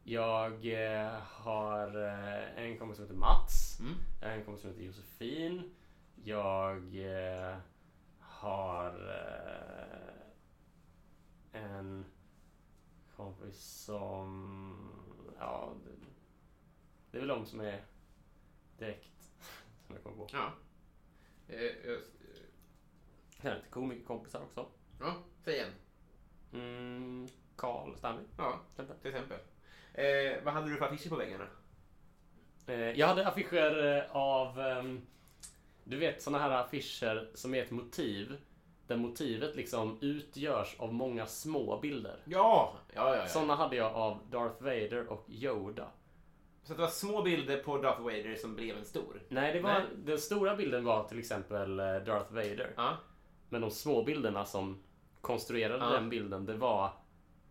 Jag eh, har eh, en kompis som heter Mats. Mm. Jag har en kompis som heter Josefin. Jag eh, har eh, en kompis som... Ja, det, det är väl de som är direkt som jag kommer på. Ja. Jag har lite komikerkompisar också. ja, säg igen. Mm, Carl Stanley. Ja, till exempel. till exempel. Eh, vad hade du för affischer på väggarna? Eh, Jag hade affischer eh, av, ehm, du vet såna här affischer som är ett motiv. Där motivet liksom utgörs av många små bilder. Ja, ja, ja. ja. Såna hade jag av Darth Vader och Yoda. Så det var små bilder på Darth Vader som blev en stor? Nej, det var, Nej. den stora bilden var till exempel eh, Darth Vader. Ja. Men de små bilderna som konstruerade Ja. den bilden, det var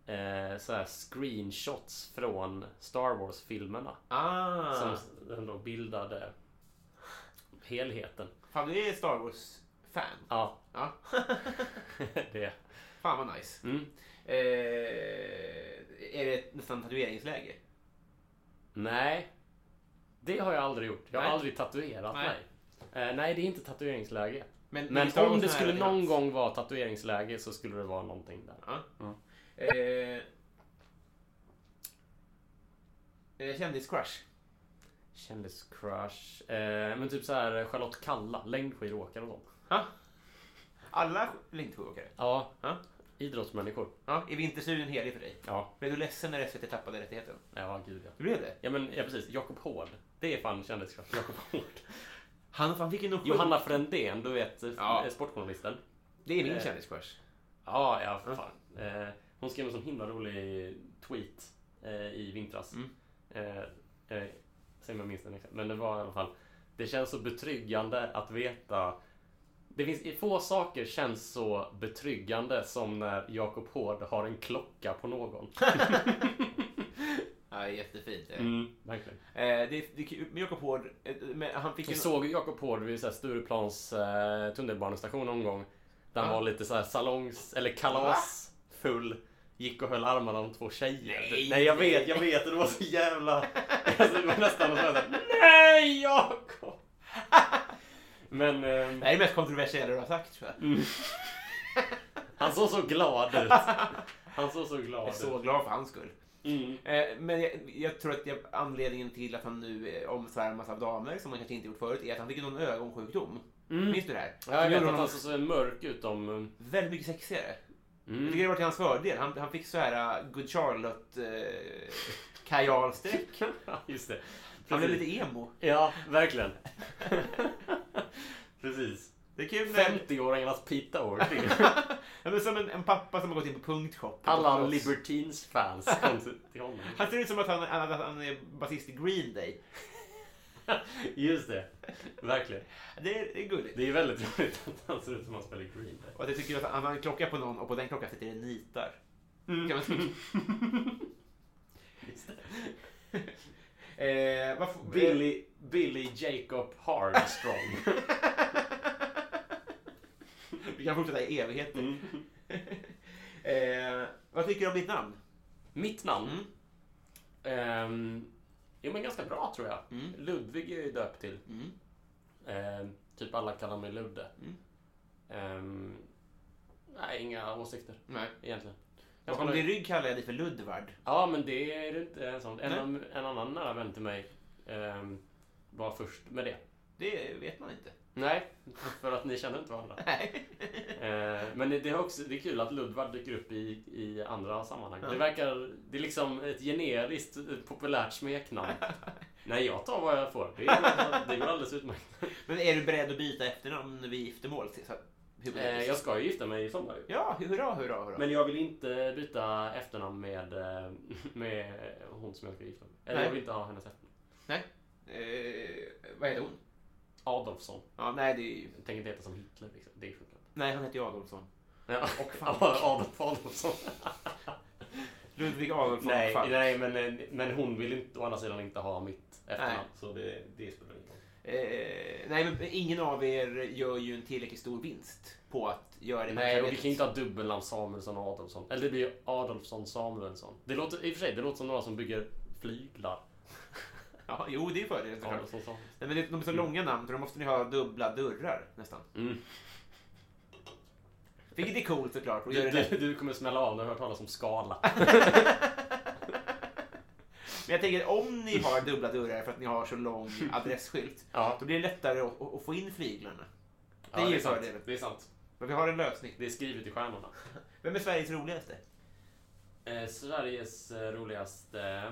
eh, så här screenshots från Star Wars-filmerna. Ah. Som den då bildade helheten. Fan, du är Star Wars-fan. Ja, Ja. det. Fan vad nice. Mm. Eh, är det nästan tatueringsläge? Nej, det har jag aldrig gjort. Jag har Nej. aldrig tatuerat Nej. mig. Eh, nej, det är inte tatueringsläge. Men, Men i Star om det skulle det någon hans. gång vara tatueringsläge så skulle det vara någonting där. Ja. Ja. Eh, eh, Kändiscrush. Kändiscrush. Eh, men typ så här Charlotte Kalla, längdskidåkare och sånt. Ha? Alla längdskidåkare? Ja, Ja. idrottsmänniskor. Ja, är Vinterstudion helig för dig? Ja, Blev du ledsen när SVT tappade rättigheten? ja gud ja. Du blev det? Ja men ja, precis, Jakob Hård. Det är fan kändiscrush. Jakob Hård. Han, han fick ju nog Johanna Frändén, du vet Ja. ja. sportjournalisten. Det är min Eh. kändiscrush. Ja, ja för fan. Eh, hon skrev en sån himla rolig tweet eh, i vintras. Mm. Eh, eh, säg om jag minns den exakt. Men det var i alla fall. Det känns så betryggande att veta. Det finns få saker känns så betryggande som när Jakob Hård har en klocka på någon. Jättefint. Eh, Mm, verkligen. det, det, kul. men Jakob Hård, eh, men han fick. Jag såg ju Jakob Hård vid så här Stureplans eh, tunnelbanestation någon gång. Där han Ja. var lite så här salongs eller kalasfull. Gick och höll armarna om två tjejer. Nej. Nej jag vet, jag vet. Det var så jävla... Alltså, det var nästan så här, Nej Jakob! Men ehm, Det är det mest kontroversiella du har sagt tror jag. han såg så glad ut. Han såg så glad Jag är ut. så glad för hans skull. Mm. Eh, men jag, jag tror att jag, anledningen till att han nu eh, omsvärmas av damer, som han kanske inte gjort förut, är att han fick någon ögonsjukdom. Mm. Minns du det här? Ja, jag vet att han såg så mörk ut om... um, väldigt mycket sexigare. Jag Mm. tycker det var till hans fördel. Han, han fick så här uh, Good Charlotte uh, kajalstreck. Ja, Just det. Han blev Precis. lite emo. Ja, verkligen. Precis. Det är kul när... 50-åringarnas Pete Doherty. Han är som en, en pappa som har gått in på punktshop. Alla kom till- till honom. Han ser ut som att han, han, han är basist i Green Day. Just det. Verkligen. Det är, det är gulligt. Det är väldigt roligt att han ser ut som han spelar i Green Day. Och att jag tycker att han har en klocka på någon och på den klockan sitter det nitar. Kan man tycka. Just det. eh, Billy, Billy Jacob Hardstrong. Vi kan fortsätta i evigheter. Mm. eh, vad tycker du om ditt namn? Mitt namn? Mm. Ehm, jo men ganska bra tror jag. Mm. Ludvig är jag döpt till. Mm. Eh, typ alla kallar mig Ludde. Mm. Ehm, nej, inga åsikter Nej. egentligen. Om Ganska din rygg kallar jag dig för Ludvard. Ja, men det är det inte en sån. En, Nej. en annan nära vän till mig ehm, var först med det. Det vet man inte. Nej, för att ni känner inte varandra. Nej. Eh, men det är också det är kul att Ludvard dyker upp i, i andra sammanhang. Ja. Det verkar... Det är liksom ett generiskt populärt smeknamn. Nej, jag tar vad jag får. Det, är, det går alldeles utmärkt. Men är du beredd att byta efternamn vid giftermål? Eh, jag ska ju gifta mig i sommar ju. Ja, hurra, hurra, hurra. Men jag vill inte byta efternamn med, eh, med hon som jag ska gifta mig Eller Nej. jag vill inte ha hennes efternamn. Nej. Eh, vad heter hon? Adolfsson. Ja, nej, det är ju... Tänker inte heta som Hitler. Liksom. Det funkar inte. Nej, han heter ju Adolfsson. Ja, Och Falk. Adolf Adolfsson. Ludvig Adolfsson nej, Falk. nej men, men hon vill inte, å andra sidan inte ha mitt efternamn. Så det, det spelar ingen roll. Eh, nej, men ingen av er gör ju en tillräckligt stor vinst på att göra det Nej, och vi kan ju inte ha dubbelnamn Samuelsson och Adolfsson. Eller det blir Adolfsson Samuelsson. Det låter, I och för sig, det låter som några som bygger flyglar. Ja, jo, det är fördelen såklart. Adolfsson Samuelsson. Nej, men det- de är så långa namn, så då måste ni ha dubbla dörrar nästan. Mm. Vilket är coolt såklart. Och Du, det du, du kommer smälla av när du hört talas om skala. Men jag tänker, om ni har dubbla dörrar för att ni har så lång adressskylt, Ja, då blir det lättare att, att få in flyglarna. ja är det, är sant. fördelen. det är sant. Men vi har en lösning. Det är skrivet i stjärnorna. Vem är Sveriges roligaste? Eh, Sveriges eh, roligaste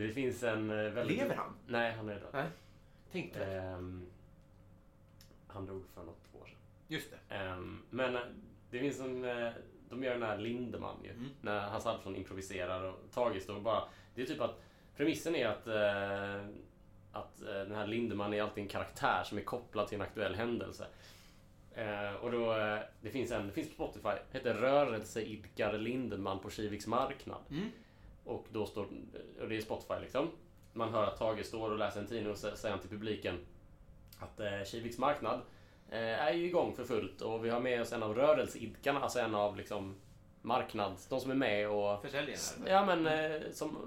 Det finns en eh, väldigt... Lever han? Nej, han är död. Nej. Tänkte det. Ehm, han dog för något år sedan. Just det. Ehm, men eh, det finns en... eh, De gör den här Lindemann ju. Mm. När Hasse Alfredson improviserar och Tage står och bara... Det är typ att premissen är att, eh, att den här Lindemann är alltid en karaktär som är kopplad till en aktuell händelse. Eh, och då, eh, det finns en, det finns på Spotify, heter Rörelseidkare Lindemann på Kiviks marknad. Mm. Och då står, och det är Spotify liksom. Man hör att Tage står och läser en tidning och säger han till publiken att eh, Kiviks marknad eh, är ju igång för fullt och vi har med oss en av rörelseidkarna, alltså en av liksom marknads, de som är med och Försäljaren. Ja men, eh, som,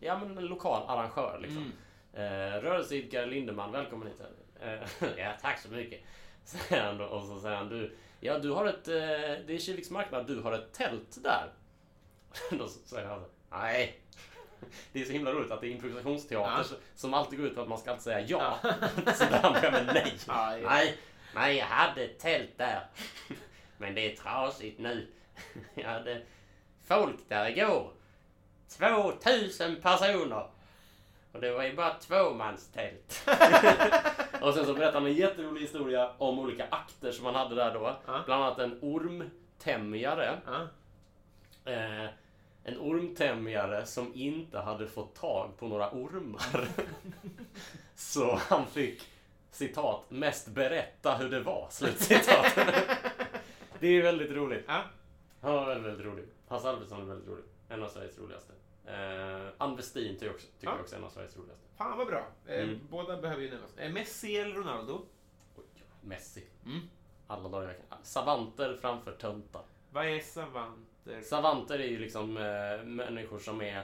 ja, men en lokal arrangör liksom. Mm. Eh, rörelseidkare Lindeman, välkommen hit. Eh, ja, tack så mycket. Säger han då, och så säger han du, ja du har ett, eh, det är Kiviks marknad, du har ett tält där. då säger han nej. Det är så himla roligt att det är improvisationsteater Ja. så- som alltid går ut på att man ska alltid säga ja. så där han börjar med nej. Ja, ja. Nej, nej jag hade ett tält där. Men det är trasigt nu. Jag hade folk där igår. 2000 personer. Och det var ju bara tvåmanstält. och sen så berättar han en jätterolig historia om olika akter som han hade där då. Ja. Bland annat en ormtämjare. Ja. Eh, en ormtämjare som inte hade fått tag på några ormar. Så han fick, citat, mest berätta hur det var, slutcitat. det är väldigt roligt. Ja. Han var väldigt, väldigt rolig. Hasse Alfredson är väldigt rolig. En av Sveriges roligaste. Eh, Ann Westin tycker jag också, tycker Ja. också är en av Sveriges roligaste. Fan vad bra. Eh, Mm. Båda behöver ju nämnas. Eh, Messi eller Ronaldo? Oj, Messi. Mm. Alla dagar i veckan. Savanter framför töntar. Vad är savant? Savanter. Savanter är ju liksom eh, människor som är eh,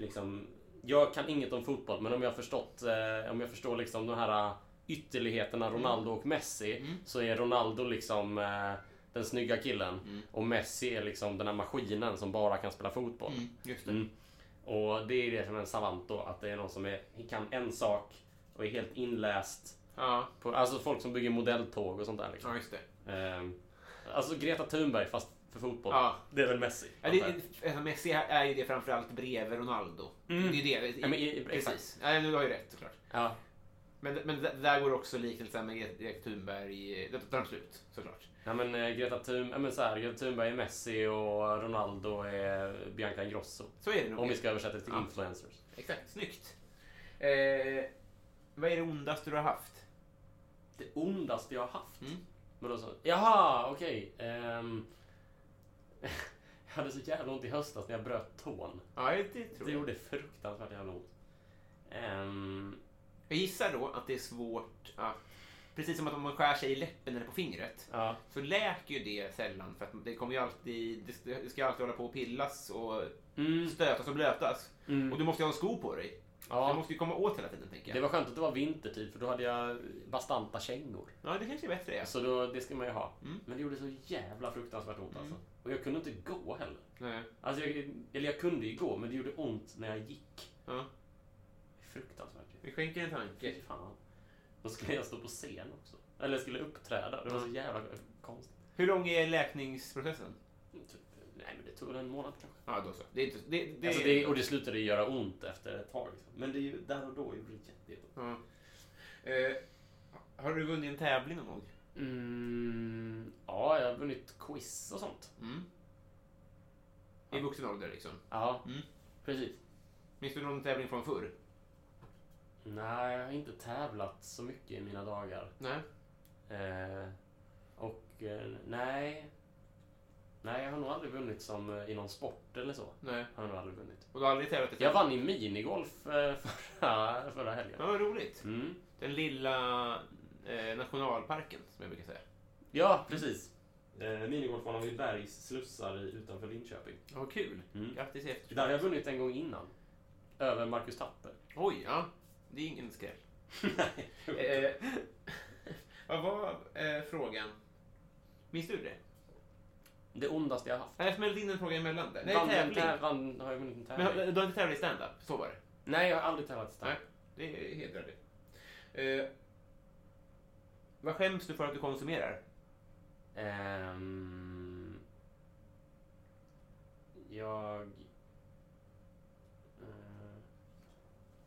liksom... Jag kan inget om fotboll, men om jag förstått, eh, om jag förstår liksom de här ytterligheterna Ronaldo och Messi, Mm. så är Ronaldo liksom eh, den snygga killen. Mm. Och Messi är liksom den här maskinen som bara kan spela fotboll. Mm, det. Mm. Och det är det som är en savant då, att det är någon som är, kan en sak och är helt inläst. Ja, På, alltså folk som bygger modelltåg och sånt där. Liksom. ja, just det. Ehm, alltså Greta Thunberg fast för fotboll. Ja. Det är väl Messi. Ja, det, alltså Messi är ju det framförallt bredvid Ronaldo. Mm. Det är det. Ja, men i-. Precis. Ja, du har ju rätt såklart. Ja. Men, men där går också liknelsen med Greta Thunberg. Det tar slut såklart. Ja, men eh, Greta, Thun, ja, men så här, Greta Thunberg är Messi och Ronaldo är Bianca Ingrosso. Så är det nog. Om vi ska översätta det till Ja. influencers. Exakt. Snyggt. Eh, vad är det ondaste du har haft? Det ondaste jag har haft? Mm. Men då så, jaha, okej. ehm, jag hade så jävla ont i höstas när jag bröt tån. Ja, det tror Det jag. gjorde fruktansvärt jävla ont. Ehm, Jag gissar då att det är svårt att... Precis som att om man skär sig i läppen eller på fingret ja. så läker ju det sällan för att det kommer ju alltid... Det det ska alltid hålla på och pillas och Mm, stötas och blötas. mm. Och du måste ju ha en sko på dig. Ja. måste ju komma åt hela tiden, tänker jag. Det var skönt att det var vintertid för då hade jag bastanta kängor. Ja, det kanske är bättre, ja. Så då, det ska man ju ha. Mm. Men det gjorde så jävla fruktansvärt ont alltså. Och jag kunde inte gå heller. Nej. Alltså jag, eller jag kunde ju gå, men det gjorde ont när jag gick. Ja. Fruktansvärt. Vi skänker en tanke. Fy fan. Då skulle jag stå på scen också. Eller jag skulle uppträda. Det var så jävla konstigt. Hur lång är läkningsprocessen? Nej, men det tog väl en månad kanske. Ja, då så. Det är inte... Det, det, Alltså det, och det slutade göra ont efter ett tag. Liksom. Men det är ju där och då gjorde det jätteont. Ja. Eh, har du vunnit en tävling någon gång? Mm, ja, jag har vunnit quiz och sånt. Mm. I vuxen ålder, liksom. Ja, Mm. precis. Minns du någon tävling från förr? Nej, jag har inte tävlat så mycket i mina dagar. Nej. Eh, och eh, nej. Nej, jag har nog aldrig vunnit som eh, i någon sport eller så. Nej. Har jag nog aldrig vunnit. Och du har aldrig tävlat i Jag vann i minigolf eh, förra, förra helgen. Ja, vad roligt. Mm. Den lilla eh, nationalparken, som jag brukar säga. Ja, precis. Eh, minigolf var vid Bergs slussar i- utanför Linköping. Ja, vad kul. Mm. Grattis i Där har efterskott. jag vunnit en gång innan. Över Marcus Tapper. Oj, ja. Det är ingen skräll. Nej. Eh, vad var eh, frågan? Minns du det? Det ondaste jag haft. Jag smällde in en fråga emellan där. Nej, Vann en tävling. tä- vann, har jag vunnit en Men tävling? har- du har inte tävlat i stand-up? Så var det. Nej, jag har aldrig tävlat i stand Nej. Det hedrar dig. Eh, vad skäms du för att du konsumerar? Ehm, jag... eh,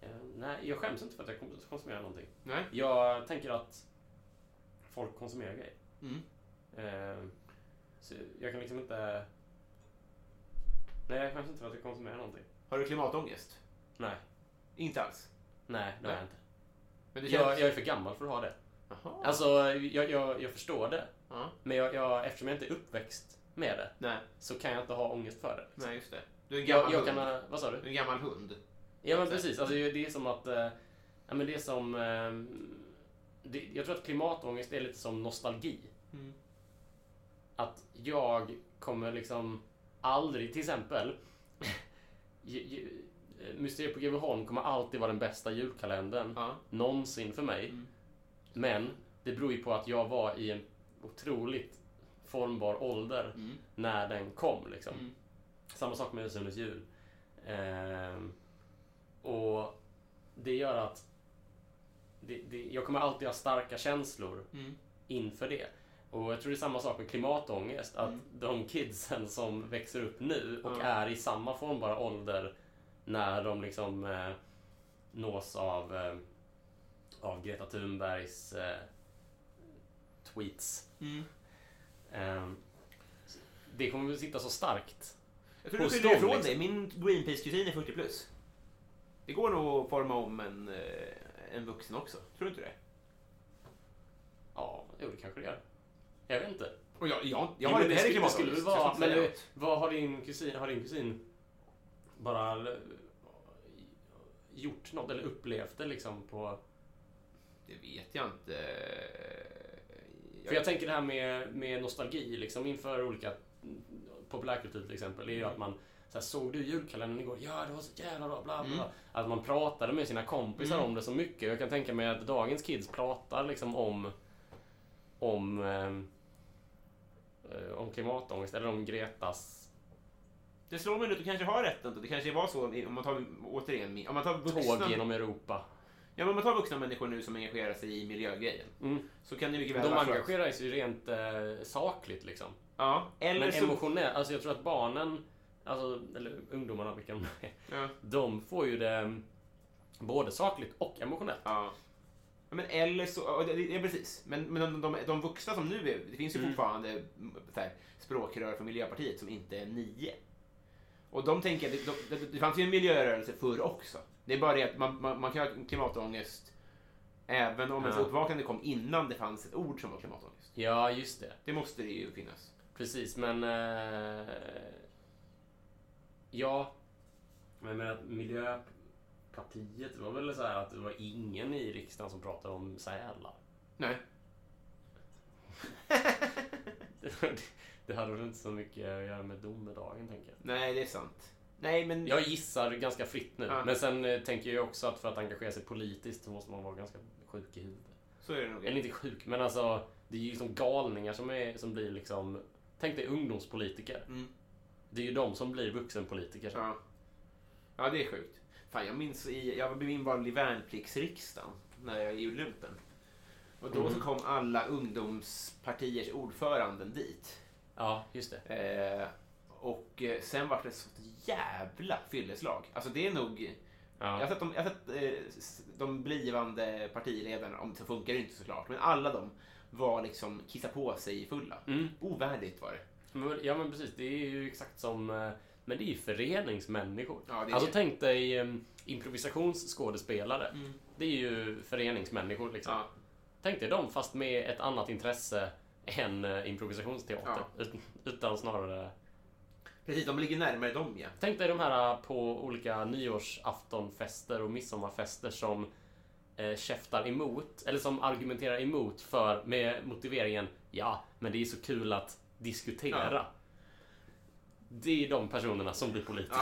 eh, nej, jag skäms inte för att jag konsumerar någonting. Nej. Jag tänker att folk konsumerar grejer. Mm. Ehm, så jag kan liksom inte... Nej, jag skäms inte för att jag konsumerar någonting. Har du klimatångest? Nej, Inte alls. nej, det har jag inte. Men det känns... Jag, jag är för gammal för att ha det. Jaha. Alltså, jag, jag, jag förstår det. Ja. Men jag, jag, eftersom jag inte är uppväxt med det Nej. så kan jag inte ha ångest för det. Nej, just det. Du är en gammal Jag, jag hund. kan ha, vad sa Du du? är en gammal hund. Ja men precis, alltså, det är som att... Eh, ja, men det är som... Eh, det, jag tror att klimatångest är lite som nostalgi. Mm. Att jag kommer liksom aldrig, till exempel... Mysteriet på Greveholm kommer alltid vara den bästa julkalendern Ja. någonsin för mig. Mm. Men det beror ju på att jag var i en otroligt formbar ålder Mm. när den kom. Liksom. Mm. Samma sak med Sundets jul. Ehm, och det gör att det, det, jag kommer alltid ha starka känslor Mm. inför det. Och jag tror det är samma sak med klimatångest. Att Mm. de kidsen som växer upp nu och Ja. är i samma formbara ålder när de liksom eh, nås av, eh, av Greta Thunbergs eh, tweets. Mm. Ehm, det kommer väl sitta så starkt. Jag tror du dem, ifrån liksom. dig. Min Greenpeace-kusin är 40 plus. Det går nog att forma om en, eh, en vuxen också. Tror du inte det? Ja, jo, det kanske det gör. Jag vet inte. Och jag, jag, jag har inte det heller skulle, det skulle klimatångest. jag vara... Men det, något. vad har din kusin... Har din kusin bara gjort något eller upplevt det liksom på... Det vet jag inte. För jag tänker det här med, med nostalgi liksom inför olika populärkultur till exempel är ju att man så här, såg du julkalendern igår? Ja, det var så jävla bra, bla bla. Mm. Att man pratade med sina kompisar Mm. om det så mycket. Jag kan tänka mig att dagens kids pratar liksom om om ehm, eh, om klimatångest eller om Gretas Det slår mig nu att du kanske har rätt ändå. Det kanske var så, om man tar, återigen, om man tar vuxna, tåg genom Europa. ja, men om man tar vuxna människor nu som engagerar sig i miljögrejen, Mm. så kan det mycket väl De engagerar sig ju rent eh, sakligt liksom. Ja, eller Men så... emotionellt, alltså jag tror att barnen, alltså, eller ungdomarna vilka de är, Ja, de får ju det både sakligt och emotionellt. ja. Ja, Men eller så, ja, precis. Men, men de, de, de vuxna som nu är, det finns ju Mm. fortfarande mm, så här, språkrör för Miljöpartiet som inte är nio. Och de tänker, det, de, det, det fanns ju en miljörörelse förr också. Det är bara det att man, man, man kan ha klimatångest även om ens Ja. uppvaknande kom innan det fanns ett ord som var klimatångest. Ja, just det. Det måste det ju finnas. Precis, men... Eh, ja. Men jag menar att Miljöpartiet, det var väl så här att det var ingen i riksdagen som pratade om sälar. Nej. Det, det hade väl inte så mycket att göra med domedagen, tänker jag. Nej, det är sant. Nej, men... Jag gissar ganska fritt nu. Ja. Men sen eh, tänker jag också att för att engagera sig politiskt så måste man vara ganska sjuk i huvudet. Så är det nog. Eller inte sjuk, men alltså det är ju liksom galningar som, är, som blir liksom... Tänk dig ungdomspolitiker. Mm. Det är ju de som blir vuxenpolitiker. Ja. ja, det är sjukt. Fan, jag minns i, jag blev invald i värnpliktsriksdagen när jag gjorde lumpen. Och då Mm. så kom alla ungdomspartiers ordföranden dit. Ja, just det. Eh, och eh, sen var det sånt jävla fylleslag. Alltså det är nog... Jag har Ja. sett, de, jag har sett eh, de blivande partiledarna, om så funkar det inte såklart, men alla de var liksom kissa på sig fulla. Mm. Ovärdigt var det. Men- Ja, men precis. Det är ju exakt som... Men det är ju föreningsmänniskor. Ja, alltså det. tänk dig um, improvisationsskådespelare. Mm. Det är ju föreningsmänniskor liksom. Ja. Tänk dig dem fast med ett annat intresse än eh, improvisationsteater. Ut, utan snarare... Precis, de ligger närmare dem ja. Tänk dig de här eh, på olika nyårsaftonfester och midsommarfester som eh, käftar emot, eller som argumenterar emot för med motiveringen ja, men det är så kul att diskutera. Ja. Det är de personerna som blir politiker.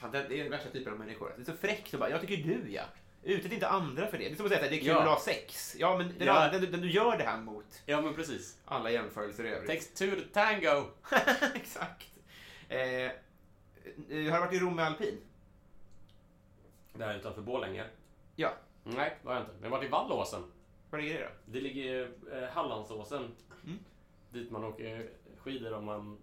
Fan, det är den värsta typen av människor. Det är så fräckt att bara, jag tycker du ja. Utsätt inte andra för det. Det är som att säga att det är kul Ja. att ha sex. Ja, men den, Ja. den, den du gör det här mot. Ja, men precis. Alla jämförelser i övrigt. Takes two to tango. Exakt. Eh, eh, har du varit i Rom med alpin? Där utanför Borlänge. Ja. Nej, det har jag inte. Men jag har varit i Vallåsen. Var ligger det då? Det ligger eh, Hallandsåsen. Mm. Dit man åker skidor om man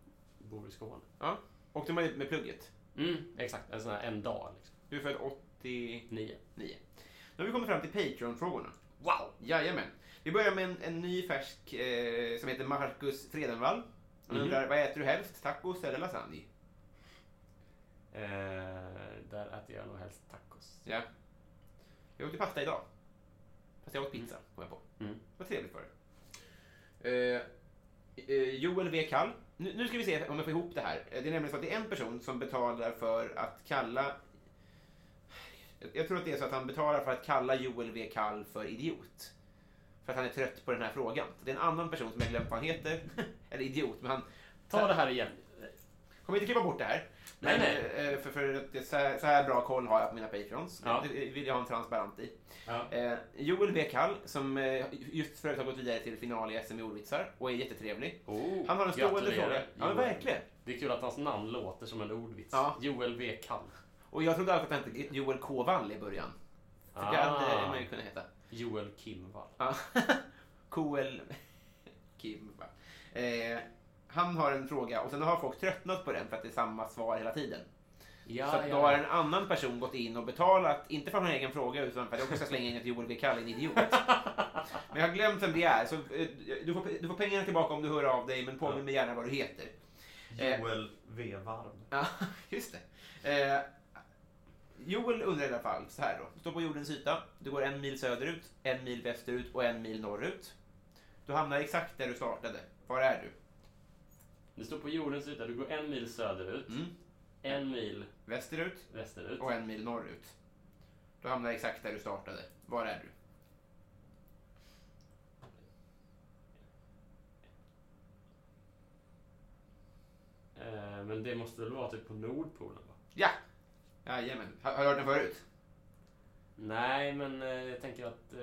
bor i Skåne. Ja. Åkte dit med plugget? Mm, exakt. En sån här en dag liksom. Du är född 89. Nio. Nu har vi kommit fram till Patreon-frågorna. Wow! Jajamän. Vi börjar med en, en ny färsk eh, som heter Marcus Fredenvall. Han Mhm. undrar, vad äter du helst? Tacos eller lasagne? Eh, där äter jag nog helst tacos. Ja. Jag åt pasta idag. Fast jag åt pizza, kom jag på. Mm. Vad trevligt för det. Eh, eh, Joel V. Kall. Nu, nu ska vi se om jag får ihop det här. Eh, Det är nämligen så att det är en person som betalar för att kalla... Jag- tror att det är så att han betalar för att kalla Joel V. Kall för idiot. För att han är trött på den här frågan. Det är en annan person som jag glömt vad han heter. Eller idiot, men han... Ta det här igen. Kommer inte klippa bort det här. Nej, nej. eh, För, för att det, så, här, så här bra koll har jag på mina patrons. Ja. Det vill jag ha en transparent i. Ja. Eh, Joel V. Kall, som eh, just förut har gått vidare till final i SM i ordvitsar och är jättetrevlig. Oh, Han har en stående fråga. Ja, men verkligen. Det är kul att hans namn låter som en ordvits. Ja. Joel V. Kall. Och jag trodde alltid att han hette Joel K. Wall i början. För det Ah. hade man ju kunnat heta. Joel Kimvall. Ja. Koel Kim. va? Eh, han har en fråga och sen har folk tröttnat på den för att det är samma svar hela tiden. Ja, så att då har en annan person gått in och betalat, inte för en egen fråga utan för att jag också ska slänga in att Joel V. Kall är en idiot. Men jag har glömt vem det är, så eh, du får, du får pengarna tillbaka om du hör av dig, men påminn mig gärna vad du heter. Eh, Joel V. Varm. Ja, just det. Eh, Joel undrar i alla fall så här då. Du står på jordens yta, du går en mil söderut, en mil västerut och en mil norrut. Du hamnar exakt där du startade. Var är du? Du står på jordens yta, du går en mil söderut, Mm. en mil Västerut västerut. och en mil norrut. Du hamnar exakt där du startade. Var är du? det måste väl vara typ på Nordpolen va? Ja! Jajamän. Har, har du hört den förut? Nej, men eh, jag tänker att eh,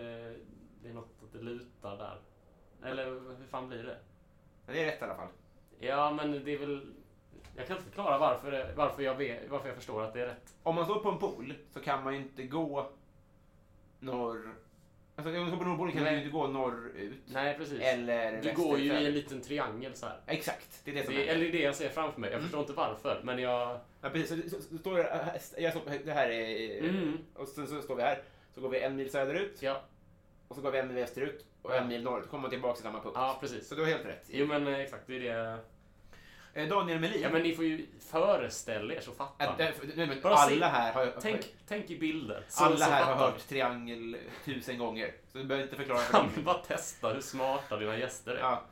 det är något att det lutar där. Eller hur fan blir det? Ja, det är rätt i alla fall. Ja, men det är väl... Jag kan inte förklara varför, varför, jag, vet, varför jag förstår att det är rätt. Om man står på en pool så kan man ju inte gå norr... Alltså om man står på Nordpolen kan Nej. du ju inte gå norrut. Nej, precis. Eller Du går ju i en liten triangel så här. Exakt, det är det som Det, händer. eller det är det jag ser framför mig. Jag Mm. förstår inte varför, men jag... Ja, precis. Så, så, så står det, jag står, det här är... Mm. Och sen så står vi här. Så går vi en mil söderut Ja, och så går vi en mil västerut och Ja. en mil norrut. Då kommer man tillbaka till samma punkt. ja precis. Så du har helt rätt. Jo, men eh, exakt. Det är det. Eh, Daniel Melin. Ja, men ni får ju föreställa er så fattar Att, äh, nej, men Bara alla här har, Tänk, tänk i bilder. Alla här har fattar hört triangel tusen gånger. Så du behöver inte förklara för vi bara testa hur smarta dina gäster är? Ja.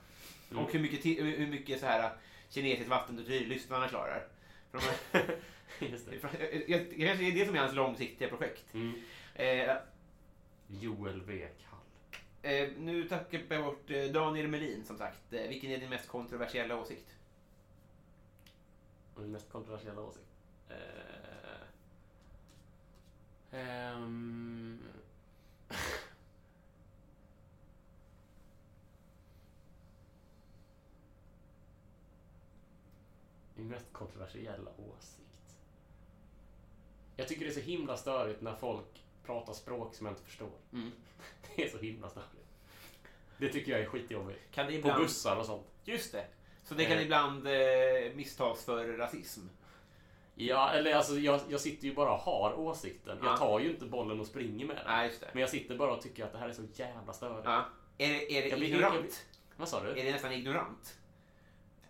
Mm. Och hur mycket, hur mycket så här kinesiskt vattentortyr lyssnarna klarar. För de här, Just det. jag kanske är det som är hans långsiktiga projekt. Mm. Eh, Joel W. Kall. eh, nu tackar jag bort eh, Daniel Melin som sagt. Eh, vilken är din mest kontroversiella åsikt? Din mest kontroversiella åsikt? Eh, ehm, Min mest kontroversiella åsikt? Jag tycker det är så himla störigt när folk pratar språk som jag inte förstår. Mm. Det är så himla störigt. Det tycker jag är skitjobbigt. Kan det På ibland, bussar och sånt. Just det. Så det kan Eh. ibland eh, misstas för rasism. Ja, eller alltså jag, jag sitter ju bara och har åsikten. Ja. Jag tar ju inte bollen och springer med den. Nej, just det. Men jag sitter bara och tycker att det här är så jävla störigt. Ja. Är det, är det Jag blir- ignorant? jag blir- Vad sa du? Är det nästan ignorant?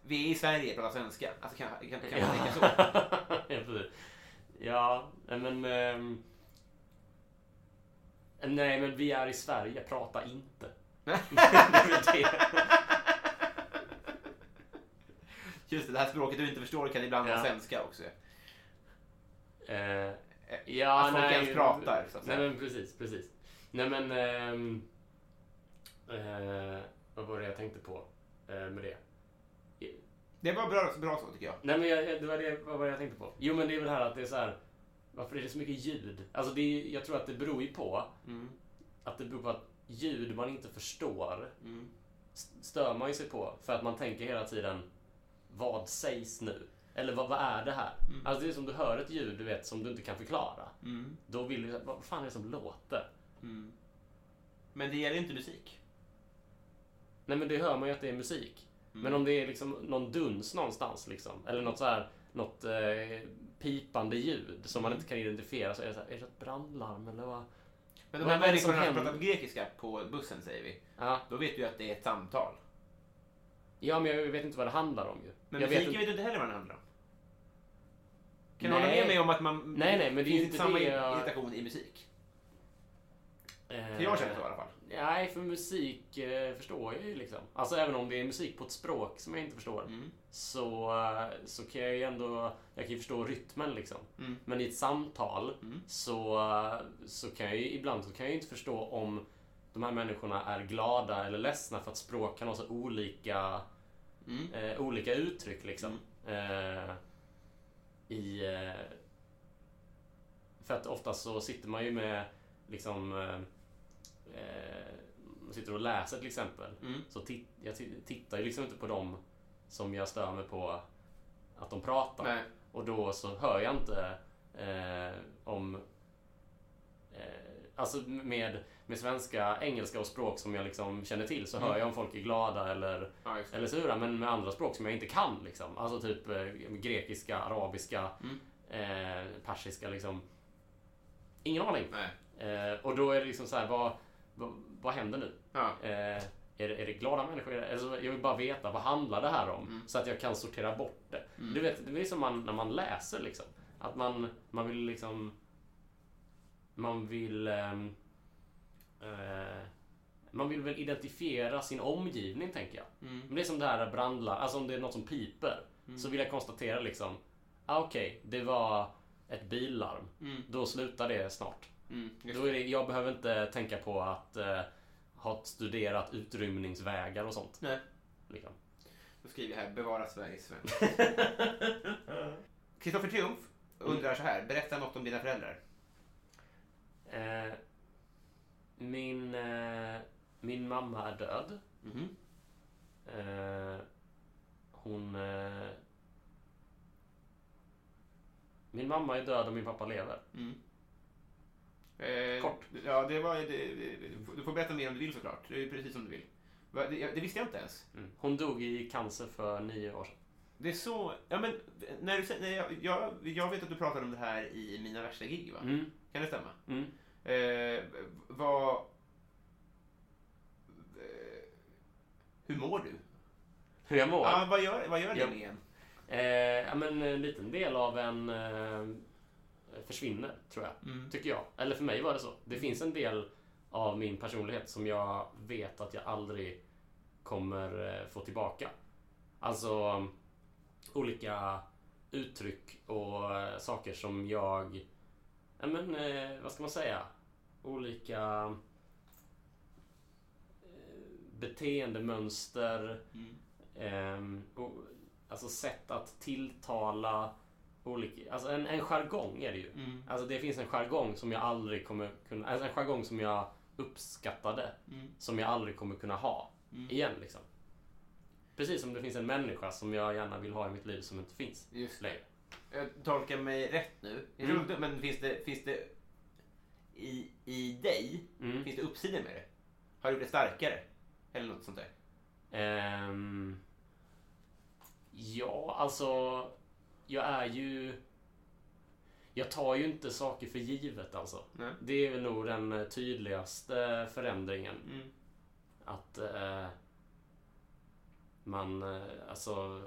Vi är i Sverige, pratar svenska. Alltså kan, kan, kan man ja. tänka så? ja, precis. Ja, men... ehm, nej, men vi är i Sverige. Prata inte. det är väl det. Just det, det här språket du inte förstår kan ibland vara Ja. svenska också. Eh, Eh, ja, att folk nej, ens pratar, så att Nej, säga. men precis, precis. Nej, men... ehm, eh, vad var det jag tänkte på eh, med det? Det var bra, bra så tycker jag. Nej men jag, det var det vad var det jag tänkte på. Jo men det är väl det här att det är så här. Varför är det så mycket ljud? Alltså det är, jag tror att det beror ju på Mm. att det beror på att ljud man inte förstår Mm. st- stör man ju sig på. För att man tänker hela tiden vad sägs nu? Eller vad, vad är det här? Mm. Alltså det är som du hör ett ljud du vet som du inte kan förklara. Mm. Då vill du, vad fan är det som låter? Mm. Men det gäller inte musik. Nej men det hör man ju att det är musik. Mm. Men om det är liksom någon duns någonstans liksom. Eller något så här, något eh, pipande ljud som man inte kan identifiera. Så är det så här, är det ett brandlarm eller vad? Men de här människorna som pratar grekiska på bussen säger vi. Ja. Då vet du att det är ett samtal. Ja, men jag vet inte vad det handlar om ju. Men jag musiken vet du inte heller vad den handlar om. Kan du Nej. hålla med mig om att man... Nej, nej, men det är ju inte samma det jag- irritation i musik? Eh, För jag känner så i alla fall. Nej, för musik eh, förstår jag ju liksom. Alltså även om det är musik på ett språk som jag inte förstår. Mm. Så, eh, så kan jag ju ändå, jag kan ju förstå rytmen liksom. Mm. Men i ett samtal Mm. så, eh, så kan jag ju ibland så kan jag ju inte förstå om de här människorna är glada eller ledsna för att språk kan ha så olika, Mm. eh, olika uttryck liksom. Eh, I... Eh, för att ofta så sitter man ju med liksom eh, eh, man sitter och läser till exempel. Mm. Så tit, jag ti- tittar ju liksom inte på dem som jag stör mig på att de pratar. Nej. Och då så hör jag inte eh, om... Alltså med, med svenska, engelska och språk som jag liksom känner till så Mm. hör jag om folk är glada eller, Ja, eller sura. Men med andra språk som jag inte kan liksom. Alltså typ eh, grekiska, arabiska, Mm. eh, persiska liksom. Ingen aning. Eh, och då är det liksom så här, vad, vad, vad händer nu? Ja. Eh, är, det, är det glada människor? Alltså, jag vill bara veta vad handlar det här om? Mm. Så att jag kan sortera bort det. Mm. Du vet, det är som man, när man läser liksom. Att man, man vill liksom... Man vill... eh, man vill väl identifiera sin omgivning, tänker jag. Mm. Men det är som det här brandlarm, alltså om det är något som piper. Så vill jag konstatera liksom, ah, okej, det var ett billarm. Mm. Då slutar det snart. Mm. Då är det, jag behöver inte tänka på att eh, ha studerat utrymningsvägar och sånt. Nej. Liksom. Då skriver jag här, bevara Sveriges svensk. Kristoffer Triumf undrar så här, berätta något om dina föräldrar. Eh, min, eh, min mamma är död. Mhm. Eh, hon... Eh, min mamma är död och min pappa lever. Mm. Eh, Kort. Ja, det var, det, det- du får berätta mer om du vill såklart. Det är precis som du vill. Va, Det, det visste jag inte ens. Mm. Hon dog i cancer för nio år sedan. Det är så... Ja, men när du, sä- när jag, jag, jag vet att du pratade om det här i Mina värsta gig, va? Mm. Kan det stämma? Mm. Eh, vad... Eh, hur mår du? Hur jag mår? Ja, vad gör, vad gör det med en? Eh, ja, men en liten del av en eh, försvinner, tror jag. Mm. Tycker jag. Eller för mig var det så. Det finns en del av min personlighet som jag vet att jag aldrig kommer eh, få tillbaka. Alltså olika uttryck och eh, saker som jag... Ja, men, eh, vad ska man säga? Olika eh, beteendemönster. Mm. Ehm, och, alltså sätt att tilltala olika... Alltså en, en jargong är det ju. Mm. Alltså det finns en jargong som jag aldrig kommer kunna... Alltså en jargong som jag uppskattade. Mm. Som jag aldrig kommer kunna ha Mm. igen liksom. Precis som det finns en människa som jag gärna vill ha i mitt liv som inte finns Just längre. Jag tolkar mig rätt nu. Mm. Men finns det, finns det i, i dig, Mm. finns det uppsidor med det? Har du det starkare? Eller något sånt där? Ehm, ja, alltså... Jag är ju... Jag tar ju inte saker för givet alltså. Nej. Det är väl nog den eh, tydligaste förändringen. Mm. Att eh, man, eh, alltså...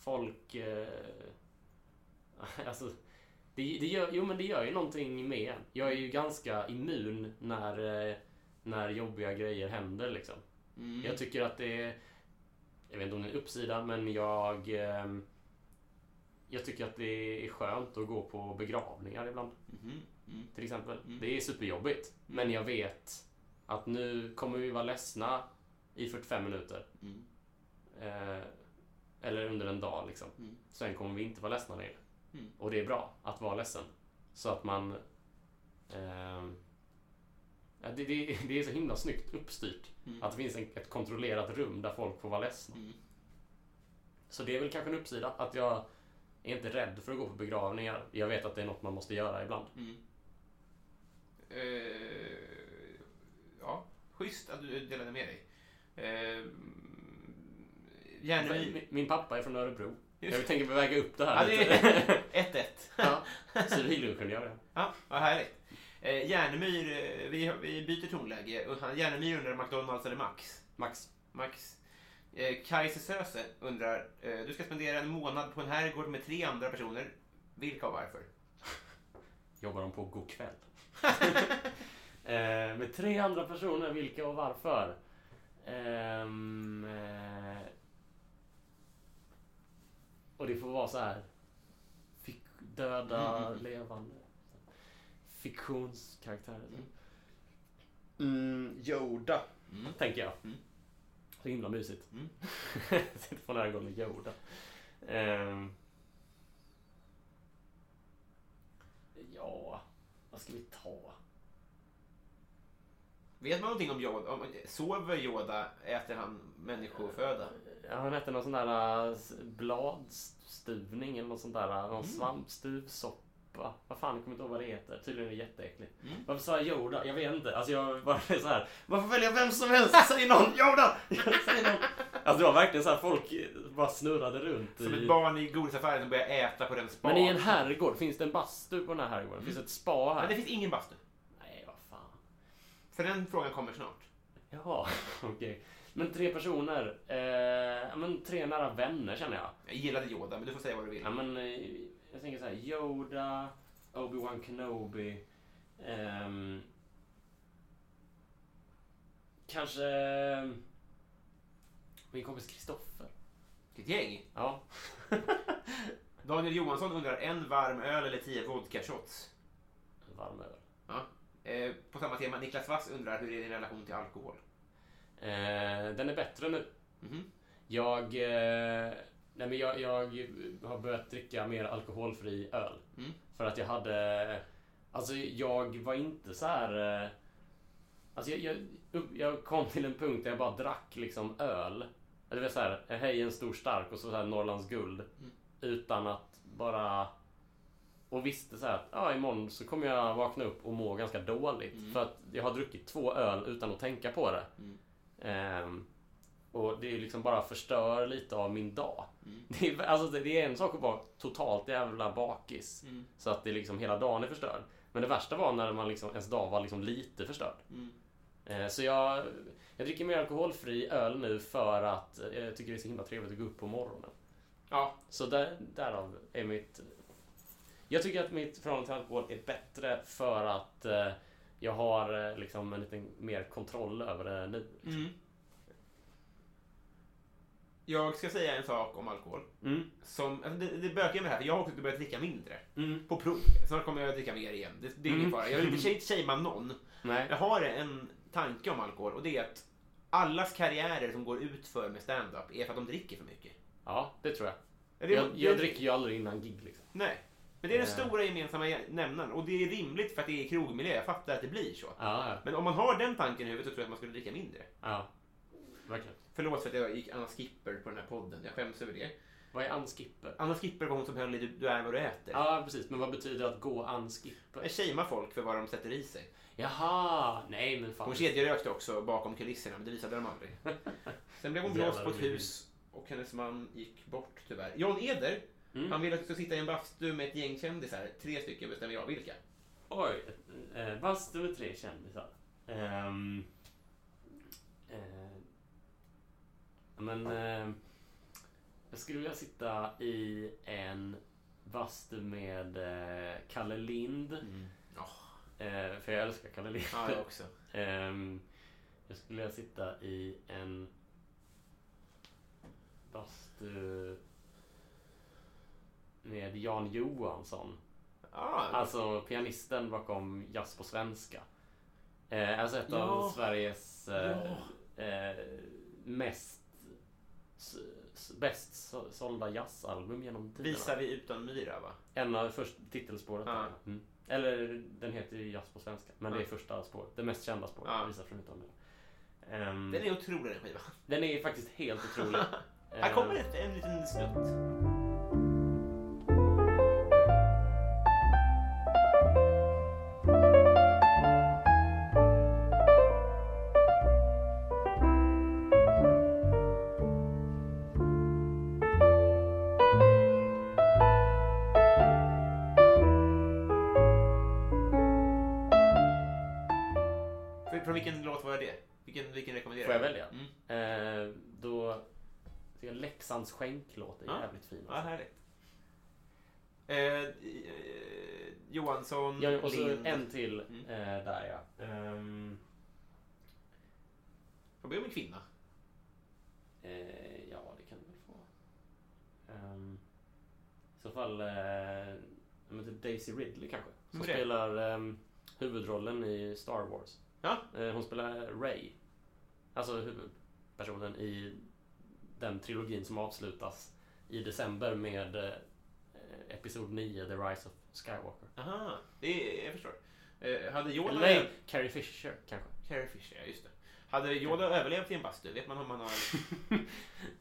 Folk... Eh, alltså... Det, det gör, jo men det gör ju någonting med en. Jag är ju ganska immun när, eh, när jobbiga grejer händer liksom. Mm. Jag tycker att det är... Jag vet inte om det är en uppsida, men jag... ehm, Jag tycker att det är skönt att gå på begravningar ibland. Mhm. Mm. Till exempel. Mm. Det är superjobbigt. Men jag vet att nu kommer vi vara ledsna i 45 minuter. Mm. Eh, eller under en dag liksom. Mm. Sen kommer vi inte vara ledsna längre. Mm. Och det är bra att vara ledsen. Så att man... ja, det, det, det är så himla snyggt uppstyrt. Mm. Att det finns en, ett kontrollerat rum där folk får vara ledsna. Mm. Så det är väl kanske en uppsida. Att jag är inte rädd för att gå på begravningar. Jag vet att det är något man måste göra ibland. Mm. Eh, ja, schysst att du delade med dig. Eh, Järneby... Min, min pappa är från Örebro. Just Jag tänker väga upp det Ja, här det lite. är 1-1. ja, civilingenjör. ja. Ja, vad härligt. Eh, Järnemyr, eh, vi, vi byter tonläge. Järnemyr undrar McDonalds eller Max? Max. Max. Eh, Kajse Söse undrar, eh, du ska spendera en månad på en herrgård med tre andra personer. Vilka och varför? Jobbar de på God kväll. eh, med tre andra personer, vilka och varför? Ehm, eh, och det får vara så här. Fik döda, levande. Fiktionskaraktärer. Mm, Yoda, Mm. tänker jag. Mm. Så himla mysigt. Mm. Sitter på nära med Yoda. Ehm, ja, vad ska vi ta? Vet man någonting om Yoda? Om, sover Yoda? Äter han människoföda? Ja, han hette någon sån där äh, bladstuvning eller något sånt där. äh, Någon svampstuvsoppa. Vad fan, jag kommer inte ihåg vad det heter. Tydligen är det jätteäckligt. Mm. Varför sa jag Yoda? Jag vet inte. Alltså jag bara så här. Varför välja vem som helst? Säg någon! Yoda! Säg någon! Alltså det var verkligen så här folk bara snurrade runt. Som i... ett barn i godisaffären som börjar äta på den spa. Men i en herrgård, finns det en bastu på den här herrgården? Finns det ett spa här? Men det finns ingen bastu. Nej, vad fan. För den frågan kommer snart. Jaha, okej. Men tre personer. Eh, men tre nära vänner känner jag. Jag gillade Yoda, men du får säga vad du vill. Ja, men, eh, jag tänker så här, Yoda, Obi-Wan Kenobi. ehm, kanske eh, min kompis Kristoffer. Vilket gäng. Ja. Daniel Johansson undrar en varm öl eller tio vodka shots. Varm öl. Ja. Eh, på samma tema, Niklas Wass undrar hur är din relation till alkohol? Eh, den är bättre nu. Mhm. Jag, eh, nej men jag, jag har börjat dricka mer alkoholfri öl. Mm. För att jag hade... Alltså jag var inte så här... eh, Alltså jag, jag, jag kom till en punkt där jag bara drack liksom öl. Eller det var så här, hej en stor stark och så, så här Norrlands guld. Mm. Utan att bara... Och visste så här att ja, imorgon så kommer jag vakna upp och må ganska dåligt. Mm. För att jag har druckit två öl utan att tänka på det. Mm. Ehm, och det är liksom bara förstör lite av min dag. Mm. Det, är, alltså det, det är en sak att vara totalt jävla bakis. Mm. Så att det liksom hela dagen är förstörd. Men det värsta var när man liksom, ens dag var liksom lite förstörd. Mm. Eh, så jag, jag dricker mer alkoholfri öl nu för att eh, jag tycker det är så himla trevligt att gå upp på morgonen. Ja, Så där, därav är mitt... Jag tycker att mitt förhållande till alkohol är bättre för att eh, jag har eh, liksom en lite mer kontroll över det nu. Mm. Jag ska säga en sak om alkohol. Mm. Som, alltså det, det bökar med det här, för jag har också börjat dricka mindre. Mm. På prov. Snart kommer jag att dricka mer igen. Det, det är ingen Mm. fara. Jag vill inte shamea någon. Nej. Jag har en tanke om alkohol och det är att allas karriärer som går ut för med stand-up är för att de dricker för mycket. Ja, det tror jag. Det- Jag, jag dricker ju aldrig innan gig liksom. Nej. Men det är den Eh. stora gemensamma nämnaren och det är rimligt för att det är krogmiljö. Jag fattar att det blir så. Ja, ja. Men om man har den tanken i huvudet så tror jag att man skulle dricka mindre. ja. Verkligen. Förlåt för att jag gick Anna Skipper på den här podden. Jag skäms över det. Vad är unskipper? Anna Skipper var hon som höll i Du, är vad du äter. Ja, precis. Men vad betyder att gå unskipper? Jag shamear folk för vad de sätter i sig. Jaha! Nej, men fan. Hon kedjerökte också bakom kulisserna, men det visade de aldrig. Sen blev hon blåst på ett hus och hennes man gick bort tyvärr. Jan Eder, Mm. han vill att du ska sitta i en bastu med ett gäng kändisar. Tre stycken bestämmer jag vilka. Oj. Eh, bastu med tre kändisar. Ehm, eh, men... Eh, jag skulle vilja sitta i en bastu med eh, Kalle Lind. Ja, Eh, för jag älskar Kalle Lind. ja jag också. Ehm, jag skulle vilja sitta i en bastu med Jan Johansson. Ja, Alltså pianisten bakom Jazz på svenska. Eh, alltså ett Ja. av Sveriges eh, eh, mest s- s- bäst så- sålda jazzalbum genom tiderna. visar vi utan myra va? En av först titelspåret. Ja. Mm. Eller den heter ju Jazz på svenska. Men det är Ja. första spåret. Det mest kända spåret. Ja. Visar från utan myra. Ehm, Den är otrolig den skivan. den är faktiskt helt otrolig. Här kommer Ehm, ett, en liten snutt. Jag Leksands skänklåt är Ja. jävligt fin. Ja, Alltså. härligt. Eh, eh, Johansson, Ja, och så Lind. en till Mm. eh, där ja. Ehm, Får be om en kvinna. eh, ja, det kan du väl få. Ehm, I så fall eh, typ Daisy Ridley kanske. Som det? spelar ehm, huvudrollen i Star Wars. Ja. Eh, hon spelar Ray. Alltså huvudpersonen i den trilogin som avslutas i december med eh, Episod 9, The Rise of Skywalker. Aha, det är, jag förstår. Eh, hade Yoda... Eller nej, Carrie Fisher kanske. Carrie Fisher, ja just det. Hade Yoda överlevt i en bastu? Vet man om han har...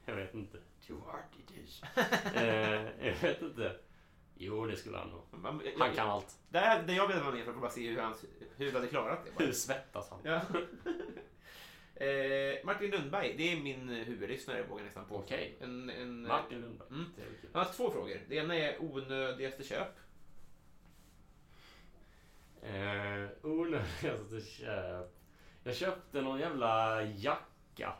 Jag vet inte. Too hard it is. eh, jag vet inte. Jo, det skulle han nog. Man, jag, Han kan allt. Där, där jag ville vara med för att bara se hur hans huvud hade klarat det. Bara. Hur svettas han? Ja. Eh, Martin Lundberg, det är min huvudlyssnare vågar jag nästan påstå. Okej. En, en, Martin Lundberg. Mm. Han har två frågor. Det ena är onödigaste köp. Eh, onödigaste köp. Jag köpte någon jävla jacka.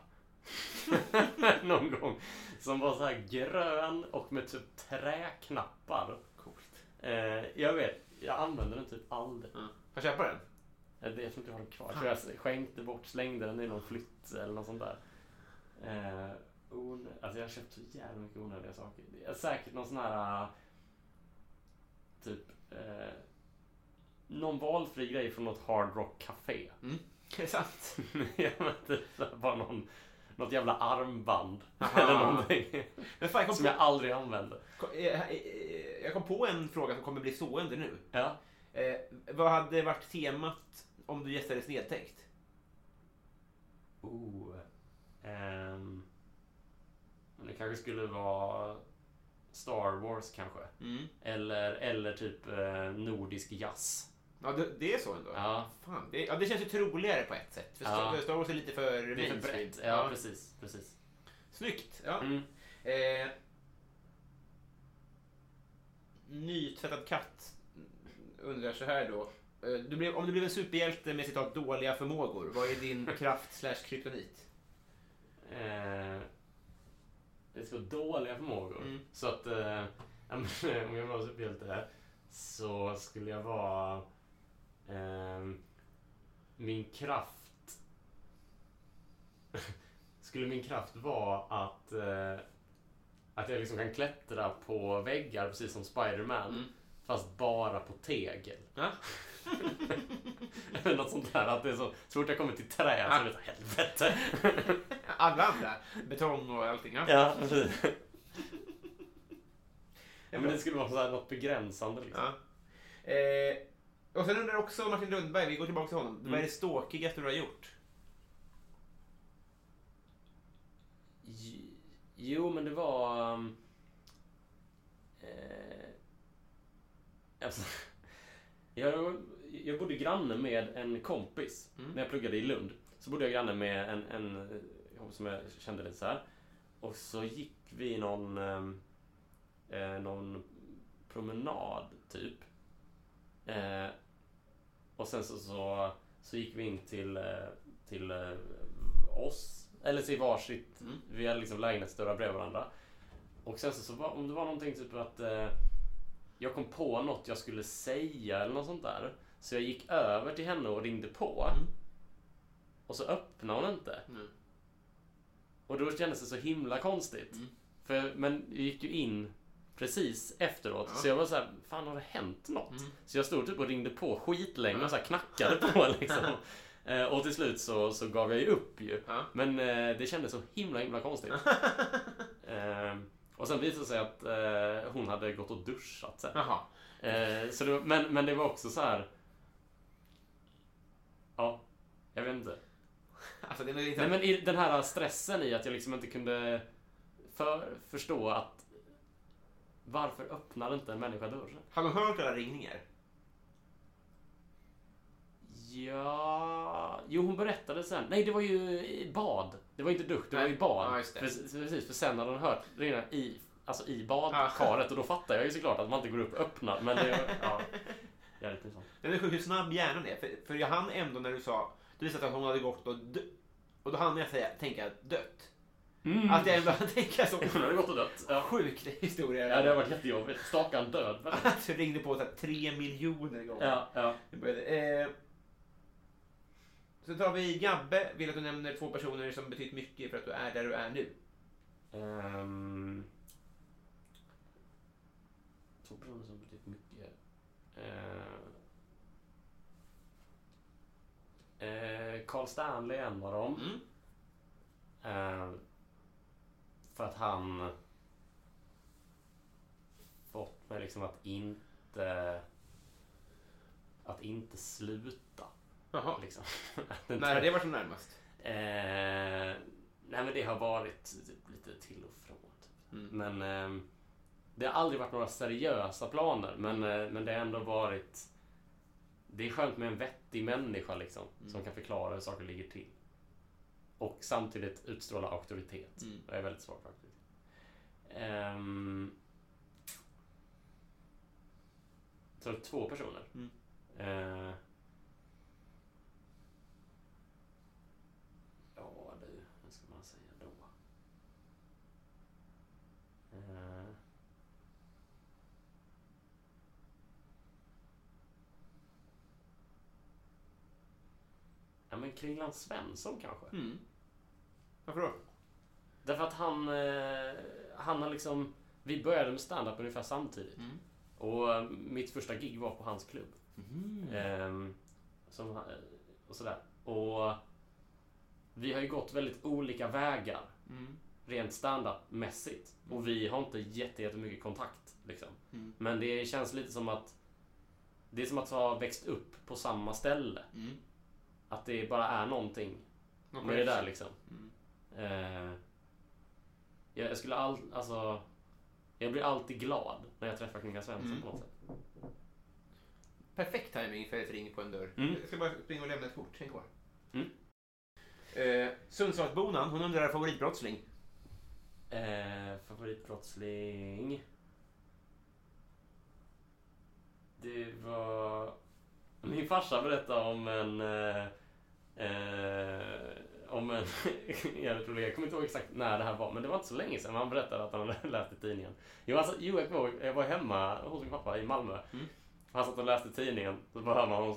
någon gång. Som var så här grön och med typ träknappar. Coolt. Eh, jag vet, jag använder den typ aldrig. Ja. Får jag köpa den? Eh, Jag tror inte jag har den kvar. Jag tror jag skänkte bort, slängde den i någon flytt eller något sånt där. Eh, on... Alltså jag har köpt så jävla mycket onödiga saker. Säkert någon sån här... äh, Typ... Eh, någon valfri grej från något Hard Rock Café. Mm. Det är sant. jag vet inte, så här bara någon, något jävla armband. Aha. Eller någonting. Men fan, jag, kom Som på, jag aldrig använde. eh, eh, jag kom på en fråga som kommer bli stående nu. Ja. Eh, vad hade varit temat om du gästade Snedtänkt? Oh. Men det kanske skulle vara Star Wars kanske. Mm. Eller, eller typ eh, nordisk jazz. Ja, det, det är så ändå? Ja. Fan, det, ja, det känns ju troligare på ett sätt. För Ja. Star- Wars är lite för Det är för brett. Ja, precis. precis. Snyggt! Ja. Mm. Eh, nytvättad katt undrar så här då. Eh, Du blev, om du blev en superhjälte med citat dåliga förmågor, vad är din kraft slash kryptonit? Eh, det ska vara dåliga förmågor. Mm. Så att eh, om jag var superhjälte här så skulle jag vara ehm, min kraft skulle min kraft vara att att, eh, att jag liksom kan klättra på väggar precis som Spiderman. Mm. Fast bara på tegel. Ja. Eller något sånt där. Att det är så, så fort jag kommer till trä så är det så helvete. Alla andra. Betong och allting. Ja. ja, precis. Ja, men det skulle vara så här något begränsande liksom. Ja. Eh, och sen undrar också Martin Lundberg, vi går tillbaka till honom. Vad är Mm. det ståkigaste du har gjort? Jo, men det var... um, Eh, alltså, jag, jag bodde granne med en kompis Mm. när jag pluggade i Lund. Så bodde jag granne med en, en eh, som jag kände lite så här. Och så gick vi någon, ehm, eh, någon promenad, typ. Eh, och sen så, så, så gick vi in till, eh, till eh, oss, eller till varsitt. Mm. Vi hade liksom lägenhetsdörrar bredvid varandra. Och sen så, så var, om det var någonting typ att eh, jag kom på något jag skulle säga eller något sånt där. Så jag gick över till henne och ringde på. Mm. Och så öppnade hon inte. Mm. Och då kändes det så himla konstigt. Mm. För, men jag gick ju in precis efteråt. Ja. Så jag var så här, fan har det hänt något? Mm. Så jag stod typ och ringde på skitlänge Ja. och så här knackade på liksom. Eh, och till slut så, så gav jag ju upp ju. Ja. Men eh, det kändes så himla himla konstigt. och sen visade det sig att eh, hon hade gått och duschat sen. Jaha. Eh, så det, var- men, men det var också så här. Ja, jag vet inte. Alltså, det är inte... Nej, men i den här stressen i att jag liksom inte kunde för, förstå att varför öppnar inte en människa dörren? Har du hört alla ringningar? Ja... Jo, hon berättade sen. Nej, det var ju i bad. Det var inte dusch, det var ju bad. Ja, just det. Precis, precis, för sen hade hon hört ringa i, alltså i badkaret och då fattar jag ju såklart att man inte går upp och öppnar. Men det... Ja, jävligt pinsamt. Det är sjukt hur snabb hjärnan är. För, för jag hann ändå när du sa... Du visste att hon hade gått och dö, Och då hann jag säga, tänka dött. Mm. Att jag ändå tänka så Hon hade gått och dött. Ja. sjukt historia. ja, det har varit jättejobbigt. Stakan död. Att jag ringde på så här, tre miljoner gånger. Ja, ja. Så tar vi Gabbe. Vill att du nämner två personer som betytt mycket för att du är där du är nu. Um, två personer som betytt mycket. Uh, uh, Carl Stanley är en av dem. Mm. Eh, för att han fått mig liksom att inte att inte sluta. Jaha. Liksom. När har det varit som närmast? Eh, nej men det har varit typ lite till och från. Typ. Mm. Men ehm, det har aldrig varit några seriösa planer. Men, eh, men det har ändå varit... Det är skönt med en vettig människa liksom. Mm. Som kan förklara hur saker ligger till. Och samtidigt utstråla auktoritet. Mm. Jag är väldigt svag för auktoritet. Ehm, så två personer. Mm. Eh, ja du, vad ska man säga då? Eh, ja men Kringland Svensson kanske? Mm. Varför då? Därför att han, eh, han har liksom... Vi började med stand-up ungefär samtidigt. Mm. Och eh, mitt första gig var på hans klubb. Mm. Ehm, som, han- och sådär. Och vi har ju gått väldigt olika vägar. Mm. Rent standardmässigt. Och vi har inte jätte- jättemycket kontakt. Liksom. Mm. Men det känns lite som att det är som att ha växt upp på samma ställe. Att det bara är någonting Någon med det där liksom. Mm. Eh, jag, jag skulle all, alltså, jag blir alltid glad när jag träffar Klinga Svensson Mm. på något sätt. Perfekt timing för ett ring på en dörr. Mm. Jag ska bara springa och lämna ett kort. Häng kvar. Mm. Eh, Sundsvallsbonan, hon undrar favoritbrottsling. Eh, favoritbrottsling? Det var... Min farsa berättade om en... Eh, eh, om en jävligt rolig... Jag kommer inte ihåg exakt när det här var, men det var inte så länge sedan. Han berättade att han hade läst i tidningen. Jo, alltså, jo jag, var, jag var hemma hos min pappa i Malmö. Mm. Han satt och läste tidningen. Så bara hör man honom. Och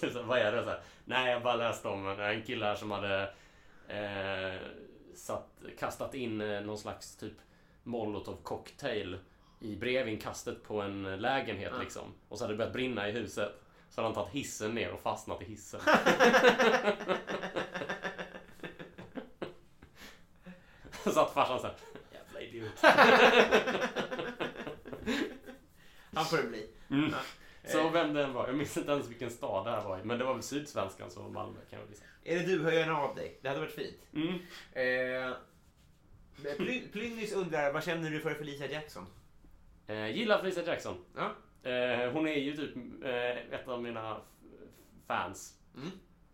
typ så här, Vad är det? Så här, Nej, jag bara läste om en, kille här som hade eh, satt, kastat in eh, någon slags typ molotov cocktail i brevinkastet på en lägenhet Ja. liksom. Och så hade det börjat brinna i huset. Så hade han tagit hissen ner och fastnat i hissen. Så satt farsan såhär, jävla idiot. Han får det bli. Mm. Ja. Så vem det än var, jag minns inte ens vilken stad det här var i. Men det var väl Sydsvenskan som Malmö kan jag gissa. Är det du, hör gärna av dig. Det hade varit fint. Mm. Eh, Ply- Plynnis undrar, vad känner du för Felicia Jackson? Eh, gillar Felicia Jackson. Ja. Eh, hon är ju typ eh, ett av mina fans. Mm.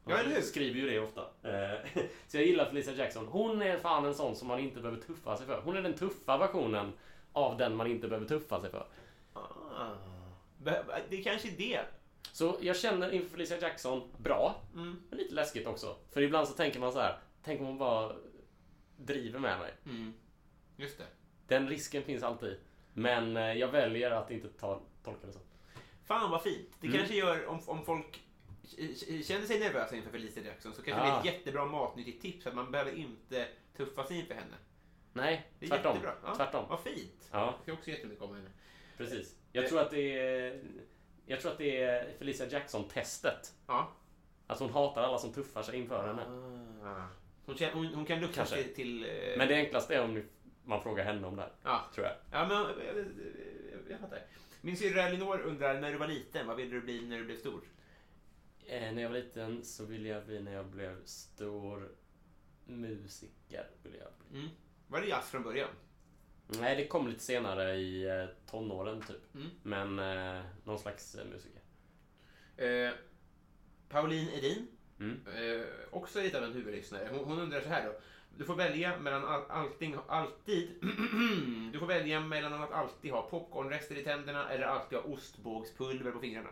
Ja, eller hur? Hon skriver ju det ofta. Eh, så jag gillar Felicia Jackson. Hon är fan en sån som man inte behöver tuffa sig för. Hon är den tuffa versionen av den man inte behöver tuffa sig för. Ah. Det är kanske är det. Så jag känner inför Felicia Jackson bra, Mm. men lite läskigt också. För ibland så tänker man så här, tänk om hon bara driver med mig. Mm. Just det. Den risken finns alltid. Men eh, jag väljer att inte ta, tolka det så. Fan vad fint. Det Mm. kanske gör, om, om folk känner sig nervösa inför Felicia Jackson så kanske det är Ah. ett jättebra matnyttigt tips att man behöver inte tuffa sig inför henne. Nej, Det är tvärtom. jättebra. Ja. Tvärtom. Vad fint. Ja, Jag också jättemycket om henne. precis. Jag Eh. tror att det är... Jag tror att det är Felicia Jackson-testet. Ja. Att hon hatar alla som tuffar sig inför henne. Ah. Hon, känner, hon, hon kan lukta Kanske. till... till eh, Men det enklaste är om man frågar henne om det här, Ja, tror jag. ja men jag, jag, jag, jag fattar. Min syrra Elinor undrar, när du var liten, vad ville du bli när du blev stor? Eh, när jag var liten så ville jag bli när jag blev stor musiker. Ville jag bli. Mm. Var det jazz från början? Nej, det kom lite senare i eh, tonåren typ. Mm. Men eh, någon slags eh, musiker. Eh, Pauline Edin, Mm. eh, också lite av en huvudlyssnare. Hon, hon undrar så här då. Du får välja mellan all, allting, alltid... du får välja mellan att alltid ha popcornrester i tänderna eller alltid ha ostbågspulver på fingrarna.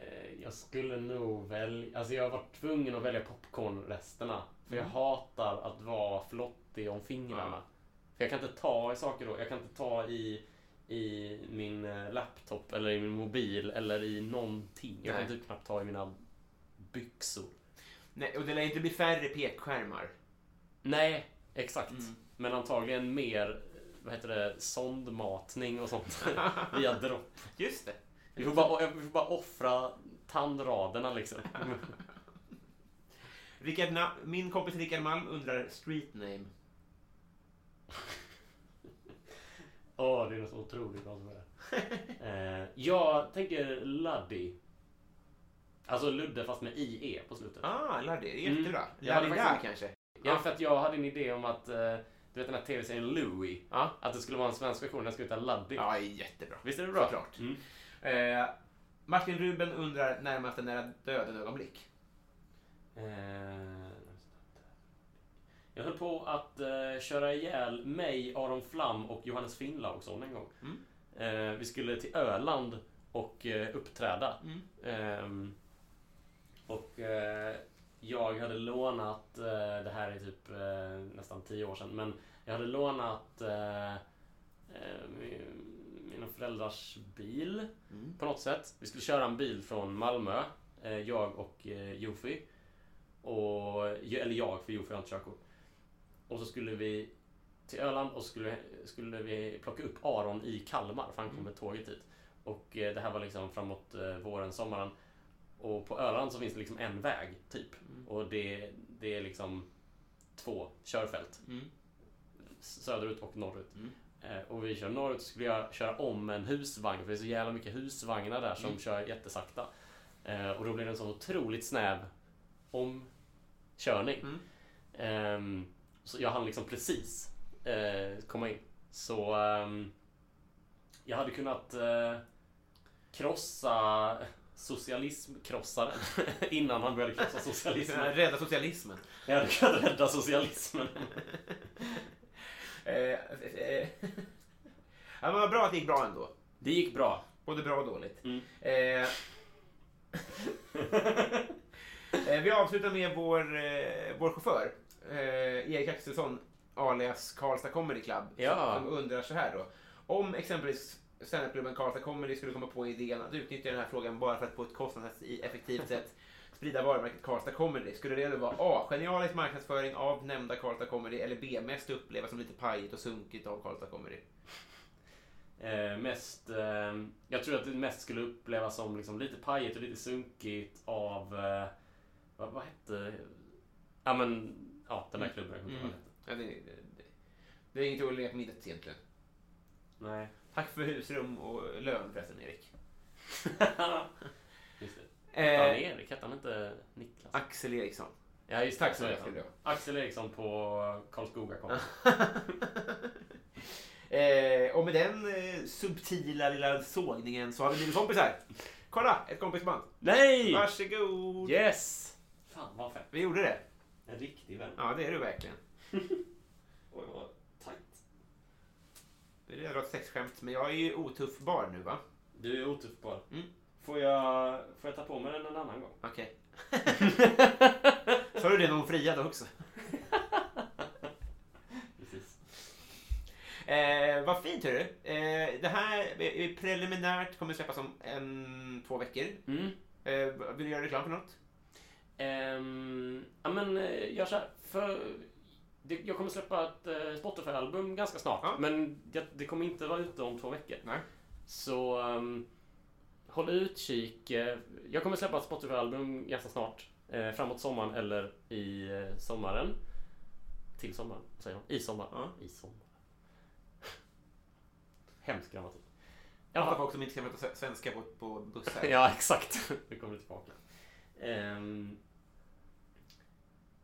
Eh, Jag skulle nog välja... Alltså jag var tvungen att välja popcornresterna. För jag hatar att vara flottig om fingrarna. För jag kan inte ta i saker då. Jag kan inte ta i, i min eh, laptop eller i min mobil eller i någonting. Jag kan typ knappt ta i mina byxor. Nej, och det lär inte bli färre pekskärmar. Nej, exakt. Mm. Men antagligen mer, vad heter det, sondmatning och sånt. Via dropp. Just det. Vi får bara, vi får bara offra tandraderna liksom. Rickard Na- min kompis Rickard Malm undrar street name. Åh, det är något otroligt bra som är eh, Jag tänker Luddy. Alltså Ludde fast med IE på slutet. Ah, är Mm. jättebra. Jag hade faktiskt- kanske. Ja, för att jag hade en idé om att, eh, du vet den här tv-serien Louie. Ja. Att det skulle vara en svensk version, den skulle heta Luddy. Ja, jättebra. Visst är det bra? Såklart. Mm. Eh, Martin Ruben undrar närmaste nära döden ögonblick. Eh, jag höll på att eh, köra ihjäl mig, Aron Flam och Johannes Finnlaugsson en gång. Mm. Eh, vi skulle till Öland och eh, uppträda. Mm. Och eh, jag hade lånat, eh, det här är typ eh, nästan tio år sedan, men jag hade lånat eh, eh, min- mina föräldrars bil Mm. på något sätt. Vi skulle köra en bil från Malmö, eh, jag och eh, Jofi. Och, eller jag, för Jofi har inte körkort. Och så skulle vi till Öland och skulle, skulle vi plocka upp Aron i Kalmar, för han kom med tåget hit. Och det här var liksom framåt våren, sommaren. Och på Öland så finns det liksom en väg, typ. Och det, det är liksom två körfält. Mm. Söderut och norrut. Mm. Eh, och vi kör norrut så skulle jag köra om en husvagn. För det är så jävla mycket husvagnar där som Mm. kör jättesakta. Eh, och då blir det en så otroligt snäv omkörning. Mm. Ehm, så jag hann liksom precis eh, komma in. Så ehm, jag hade kunnat eh, krossa socialismkrossaren innan han började krossa socialismen. Rädda socialismen. Jag hade kunnat rädda socialismen. Eh, eh, ja, men vad bra att det gick bra ändå. Det gick bra. Både bra och dåligt. Mm. Eh, eh, vi avslutar med vår, eh, vår chaufför, eh, Erik Axelsson, alias Karlstad Comedy Club, Ja. som undrar så här då. Om exempelvis standupklubben Karlstad Comedy skulle komma på idén att utnyttja den här frågan bara för att på ett kostnadseffektivt sätt sprida varumärket Karlstad Comedy. Skulle det då vara A. Genialisk marknadsföring av nämnda Karlstad Comedy eller B. Mest upplevas som lite pajigt och sunkigt av Karlstad Comedy? Eh, mest, eh, jag tror att det mest skulle upplevas som liksom lite pajigt och lite sunkigt av... Eh, vad, vad hette... Ja men, ja den där klubben. Inte ihåg vad den Ja, det, det, det är inget att lägga på minnet egentligen. Nej. Tack för husrum och lön förresten, Erik. Just det. Hette han Eh, Erik? Hette han inte Niklas? Axel Eriksson. Ja just Tack så mycket. Axel Eriksson på Karlskoga kom. eh, och med den eh, subtila lilla sågningen så har vi blivit kompisar. Kolla, ett kompisband. Nej! Varsågod. Yes! Fan vad fett. Vi gjorde det. En riktig vän. Ja, det är du verkligen. Oj vad. Det är ett sexskämt, men jag är ju otuff bar nu va? Du är otuff på Mm. Får jag, får jag ta på mig den en annan gång? Okej. Sa du det när hon friade också? Precis. Eh, vad fint hörru. Eh, det här är preliminärt kommer släppas om en, två veckor. Mm. Eh, vill du göra reklam för något? Ehm, ja men eh, här. För det, jag kommer släppa ett eh, Spotify-album ganska snart. Ja. Men det, det kommer inte vara ute om två veckor. Nej. Så ehm, håll utkik. Eh, jag kommer släppa ett Spotify-album ganska snart. Eh, framåt sommaren eller i eh, sommaren. Till sommaren, säger de. I sommar. Ja. I sommar. Hemsk grammatik. Jaha. folk som inte kan prata svenska på, på bussar. Ja, exakt. Nu kommer det tillbaka. Ehm,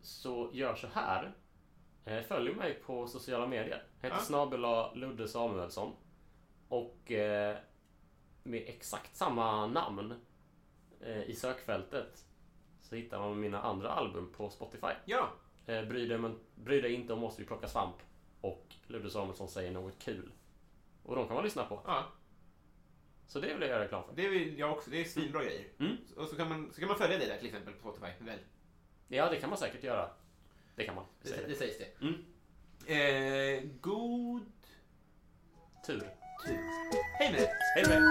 så gör så här. Eh, Följ mig på sociala medier. Jag heter Ja. snabel-a Ludde Samuelsson. Och eh, med exakt samma namn eh, i sökfältet så hittar man mina andra album på Spotify. Ja, Eh, bry, dig, men, bry dig inte om oss, vi plockar svamp. Och Ludde Samuelsson säger något kul. Och de kan man lyssna på. ja. Så det vill jag göra reklam för. Det vill jag också. Det är svinbra grejer. Mm. Och så kan, man, så kan man följa dig där till exempel på Spotify. Väl? Ja, det kan man säkert göra. Det kan man. Det, säger det sägs det. Mm. Eh, god Tur. tur. Hej med dig. Hej med dig.